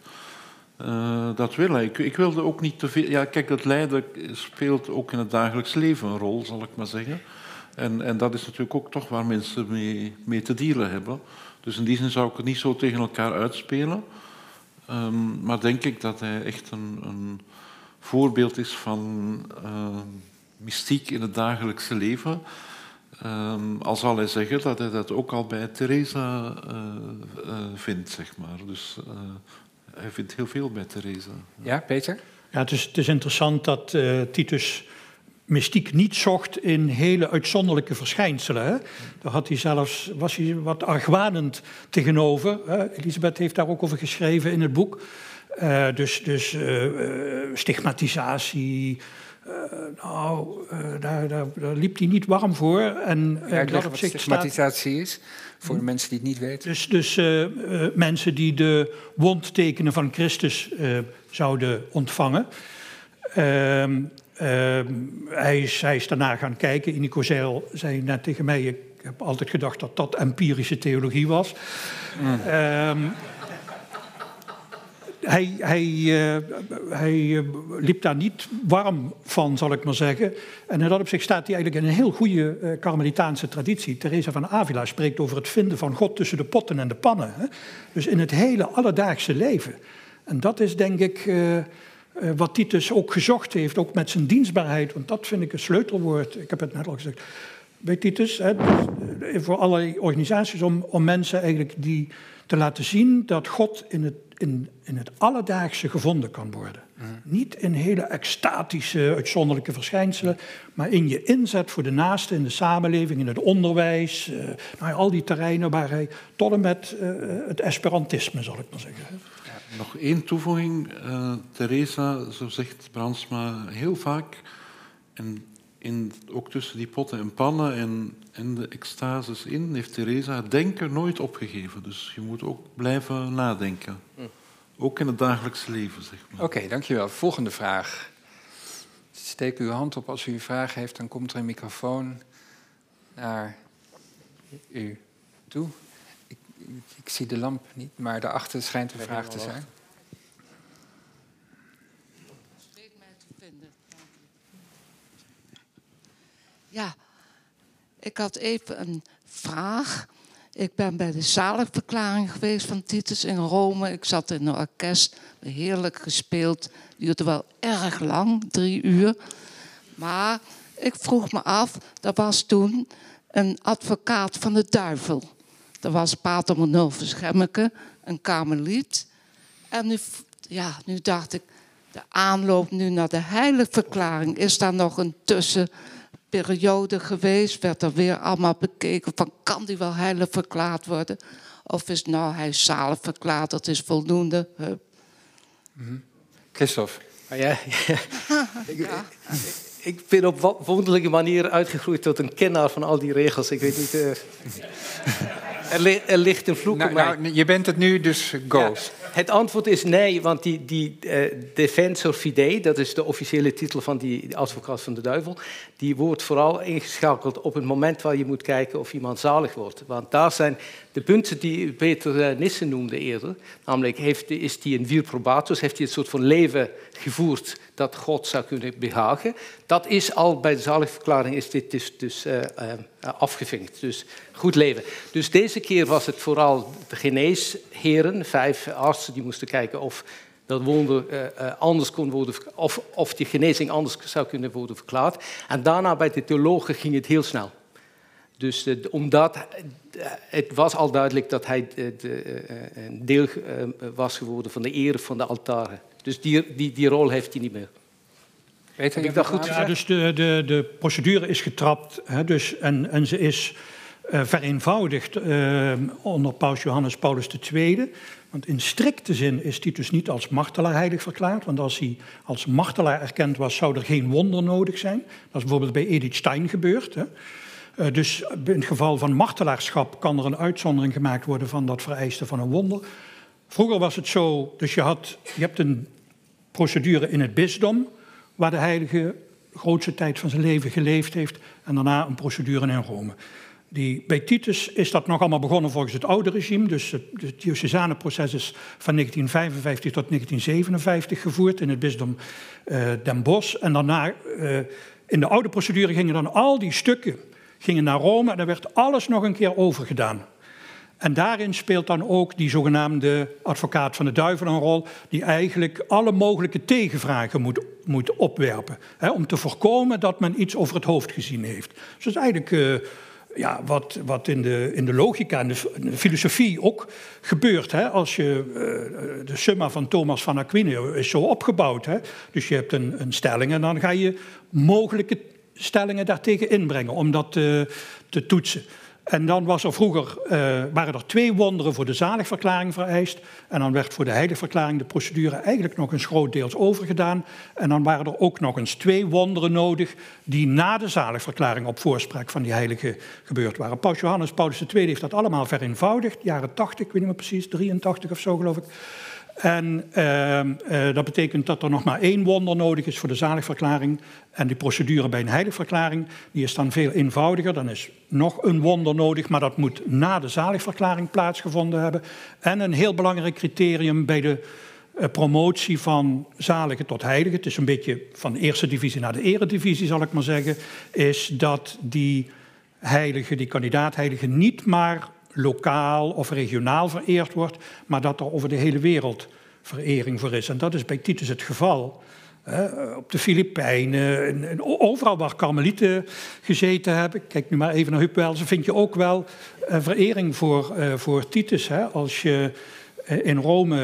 Dat wil. Ik, ik, wilde ook niet te veel. Ja, kijk, het lijden speelt ook in het dagelijks leven een rol, zal ik maar zeggen. En, en dat is natuurlijk ook toch waar mensen mee, mee te dealen hebben. Dus in die zin zou ik het niet zo tegen elkaar uitspelen. Um, maar denk ik dat hij echt een, een voorbeeld is van uh, mystiek in het dagelijkse leven. Um, al zal hij zeggen dat hij dat ook al bij Theresa uh, uh, vindt, zeg maar. Dus hij vindt heel veel bij Theresa. Ja, Peter? Ja, het is, het is interessant dat Titus mystiek niet zocht in hele uitzonderlijke verschijnselen. Hè. Daar had hij zelfs, was hij wat argwanend tegenover. Hè. Elisabeth heeft daar ook over geschreven in het boek. Uh, dus dus uh, stigmatisatie. Uh, nou, daar, daar, daar, liep hij niet warm voor. En, dat op zich stigmatisatie staat, is, voor de mensen die het niet weten. Dus, dus mensen die de wondtekenen van Christus zouden ontvangen. Ehm, ehm, hij, is, hij is daarna gaan kijken. Inico Zeil zei net tegen mij... ik heb altijd gedacht dat dat empirische theologie was. Mm. Hij, hij uh, liep daar niet warm van, zal ik maar zeggen. En in dat opzicht staat hij eigenlijk in een heel goede uh, Karmelitaanse traditie. Teresa van Avila spreekt over het vinden van God tussen de potten en de pannen. Hè? Dus in het hele alledaagse leven. En dat is denk ik wat Titus ook gezocht heeft, ook met zijn dienstbaarheid. Want dat vind ik een sleutelwoord. Ik heb het net al gezegd. Bij Titus, hè, dus, voor allerlei organisaties, om, om mensen eigenlijk die te laten zien dat God in het in, in het alledaagse gevonden kan worden. Niet in hele extatische, uitzonderlijke verschijnselen, maar in je inzet voor de naaste in de samenleving, in het onderwijs, uh, al die terreinen waar hij tot en met uh, het Esperantisme, zal ik maar zeggen. Ja, nog één toevoeging. Uh, Theresa, zo zegt Bransma heel vaak, en in, ook tussen die potten en pannen en, en de extases in, heeft Theresa het denken nooit opgegeven. Dus je moet ook blijven nadenken. Hm. Ook in het dagelijkse leven, zeg maar. Oké, dankjewel. Volgende vraag. Steek uw hand op als u een vraag heeft, dan komt er een microfoon naar u toe. Ik, ik, ik zie de lamp niet, maar daarachter schijnt een vraag te zijn. Ja, ik had even een vraag. Ik ben bij de zaligverklaring geweest van Titus in Rome. Ik zat in een orkest, heerlijk gespeeld. Duurde wel erg lang, drie uur. Maar ik vroeg me af, er was toen een advocaat van de duivel. Dat was Pater Monulfus Gemmeke, een karmeliet. En nu, ja, nu dacht ik, de aanloop nu naar de heiligverklaring, is daar nog een tussen periode geweest, werd er weer allemaal bekeken van kan die wel heilig verklaard worden? Of is nou hij zalig verklaard, dat is voldoende. Hup. Mm Christophe. Ah, ja, ja. Ik, ben op wonderlijke manier uitgegroeid tot een kenner van al die regels. Ik weet niet. Uh... er, er, ligt een vloek nou, op mij. Nou, je bent het nu, dus go. Het antwoord is nee, want die, die uh, defensor fidei, dat is de officiële titel van die advocaat van de duivel, die wordt vooral ingeschakeld op het moment waar je moet kijken of iemand zalig wordt. Want daar zijn de punten die Peter eh, Nissen noemde eerder, namelijk heeft, is die een vir probatus, heeft hij een soort van leven gevoerd dat God zou kunnen behagen. Dat is al bij de zaligverklaring is dit dus, dus uh, uh, afgevinkt. Dus goed leven. Dus deze keer was het vooral de geneesheren, vijf artsen die moesten kijken of dat wonder anders kon worden, of, of die genezing anders zou kunnen worden verklaard. En daarna bij de theologen ging het heel snel. Dus uh, omdat het was al duidelijk dat hij de, de, een deel was geworden van de ere van de altaren. Dus die, die, die rol heeft hij niet meer. Weet ik dat goed? Ja, dus de, de, de procedure is getrapt hè, dus, en, en ze is uh, vereenvoudigd uh, onder paus Johannes Paulus II. Want in strikte zin is Titus niet als martelaar heilig verklaard. Want als hij als martelaar erkend was, zou er geen wonder nodig zijn. Dat is bijvoorbeeld bij Edith Stein gebeurd. Hè. Uh, dus in het geval van martelaarschap kan er een uitzondering gemaakt worden van dat vereiste van een wonder. Vroeger was het zo, dus je, had, je hebt een procedure in het bisdom, waar de heilige de grootste tijd van zijn leven geleefd heeft, en daarna een procedure in Rome. Die, bij Titus is dat nog allemaal begonnen volgens het oude regime. Dus het, het diocesane-proces is van 1955 tot 1957 gevoerd in het bisdom uh, Den Bosch. En daarna, uh, in de oude procedure gingen dan al die stukken gingen naar Rome en daar werd alles nog een keer overgedaan. En daarin speelt dan ook die zogenaamde advocaat van de duivel een rol, die eigenlijk alle mogelijke tegenvragen moet, moet opwerpen. Hè, om te voorkomen dat men iets over het hoofd gezien heeft. Dus dat is eigenlijk uh, ja, wat, wat in, de, in de logica en de, filosofie ook gebeurt. Hè? Als je, uh, de summa van Thomas van Aquino is zo opgebouwd. Hè? Dus je hebt een, een stelling en dan ga je mogelijke stellingen daartegen inbrengen om dat uh, te toetsen. En dan was er vroeger, uh, waren er twee wonderen voor de zaligverklaring vereist. En dan werd voor de heiligverklaring de procedure eigenlijk nog eens grootdeels overgedaan. En dan waren er ook nog eens twee wonderen nodig die na de zaligverklaring op voorspraak van die heilige gebeurd waren. Paus Johannes Paulus II heeft dat allemaal vereenvoudigd, jaren 80, ik weet niet meer precies, 83 of zo geloof ik. En uh, uh, dat betekent dat er nog maar één wonder nodig is voor de zaligverklaring. En die procedure bij een heiligverklaring die is dan veel eenvoudiger. Dan is nog een wonder nodig, maar dat moet na de zaligverklaring plaatsgevonden hebben. En een heel belangrijk criterium bij de uh, promotie van zalige tot heilige, het is een beetje van de eerste divisie naar de eredivisie zal ik maar zeggen, is dat die heilige, die kandidaat heilige niet maar lokaal of regionaal vereerd wordt, maar dat er over de hele wereld verering voor is. En dat is bij Titus het geval. op de Filipijnen, en, overal waar karmelieten gezeten hebben. Kijk nu maar even naar Hupwelsen, vind je ook wel uh, verering voor, uh, voor Titus. Hè? Als je uh, in Rome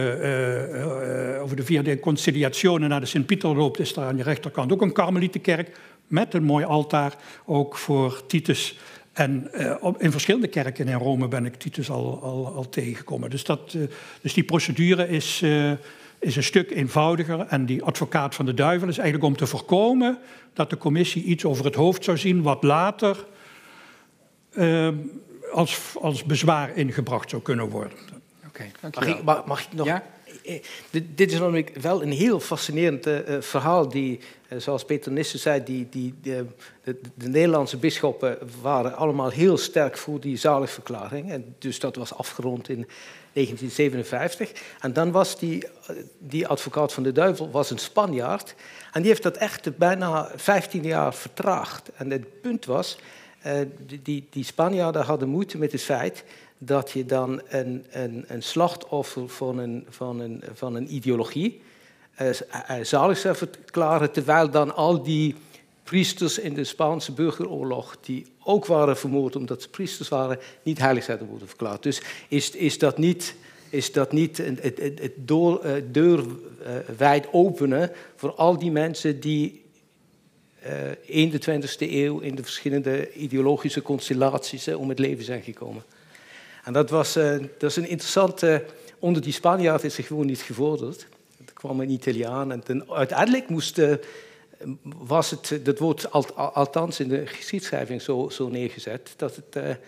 over de vierde conciliazione naar de Sint-Pieter loopt, is daar aan je rechterkant ook een karmelietenkerk met een mooi altaar, ook voor Titus. En uh, in verschillende kerken in Rome ben ik Titus al, al, al tegengekomen. Dus, dat, uh, dus die procedure is, uh, is een stuk eenvoudiger. En die advocaat van de duivel is eigenlijk om te voorkomen dat de commissie iets over het hoofd zou zien wat later als, als bezwaar ingebracht zou kunnen worden. Oké, okay, mag, ik, mag, mag ik nog Ja? Dit, dit is namelijk wel een heel fascinerend uh, verhaal. Die, zoals Peter Nissen zei, die, die, de, de, de, Nederlandse bisschoppen waren allemaal heel sterk voor die zaligverklaring. En dus dat was afgerond in 1957. En dan was die, die advocaat van de duivel was een Spanjaard. En die heeft dat echt bijna 15 jaar vertraagd. En het punt was, die, die Spanjaarden hadden moeite met het feit dat je dan een, een, een slachtoffer van een, van een, van een ideologie uh, zalig zou verklaren, terwijl dan al die priesters in de Spaanse burgeroorlog, die ook waren vermoord omdat ze priesters waren, niet heilig zouden worden verklaard. Dus is, is dat niet, is dat niet het, het, uh, deur uh, wijd openen voor al die mensen die in de 20e eeuw in de verschillende ideologische constellaties om het leven zijn gekomen? En dat, was, uh, dat is een interessante... Onder die Spanjaard is zich gewoon niet gevorderd. Er kwam een Italiaan en ten, uiteindelijk moest... Uh, was het, dat wordt alt, althans in de geschiedschrijving zo, zo neergezet... dat het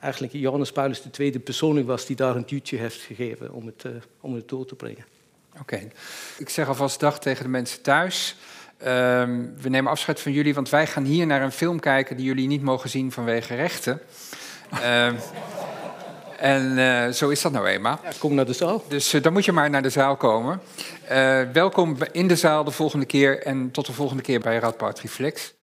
eigenlijk Johannes Paulus II persoonlijk was... die daar een duwtje heeft gegeven om het, om het door te brengen. Oké. Ik zeg alvast dag tegen de mensen thuis... Um, we nemen afscheid van jullie, want wij gaan hier naar een film kijken die jullie niet mogen zien vanwege rechten. Um, En uh, zo is dat nou eenmaal. Ja, kom naar de zaal. Dus uh, dan moet je maar naar de zaal komen. Uh, welkom in de zaal de volgende keer en tot de volgende keer bij Radboud Reflex.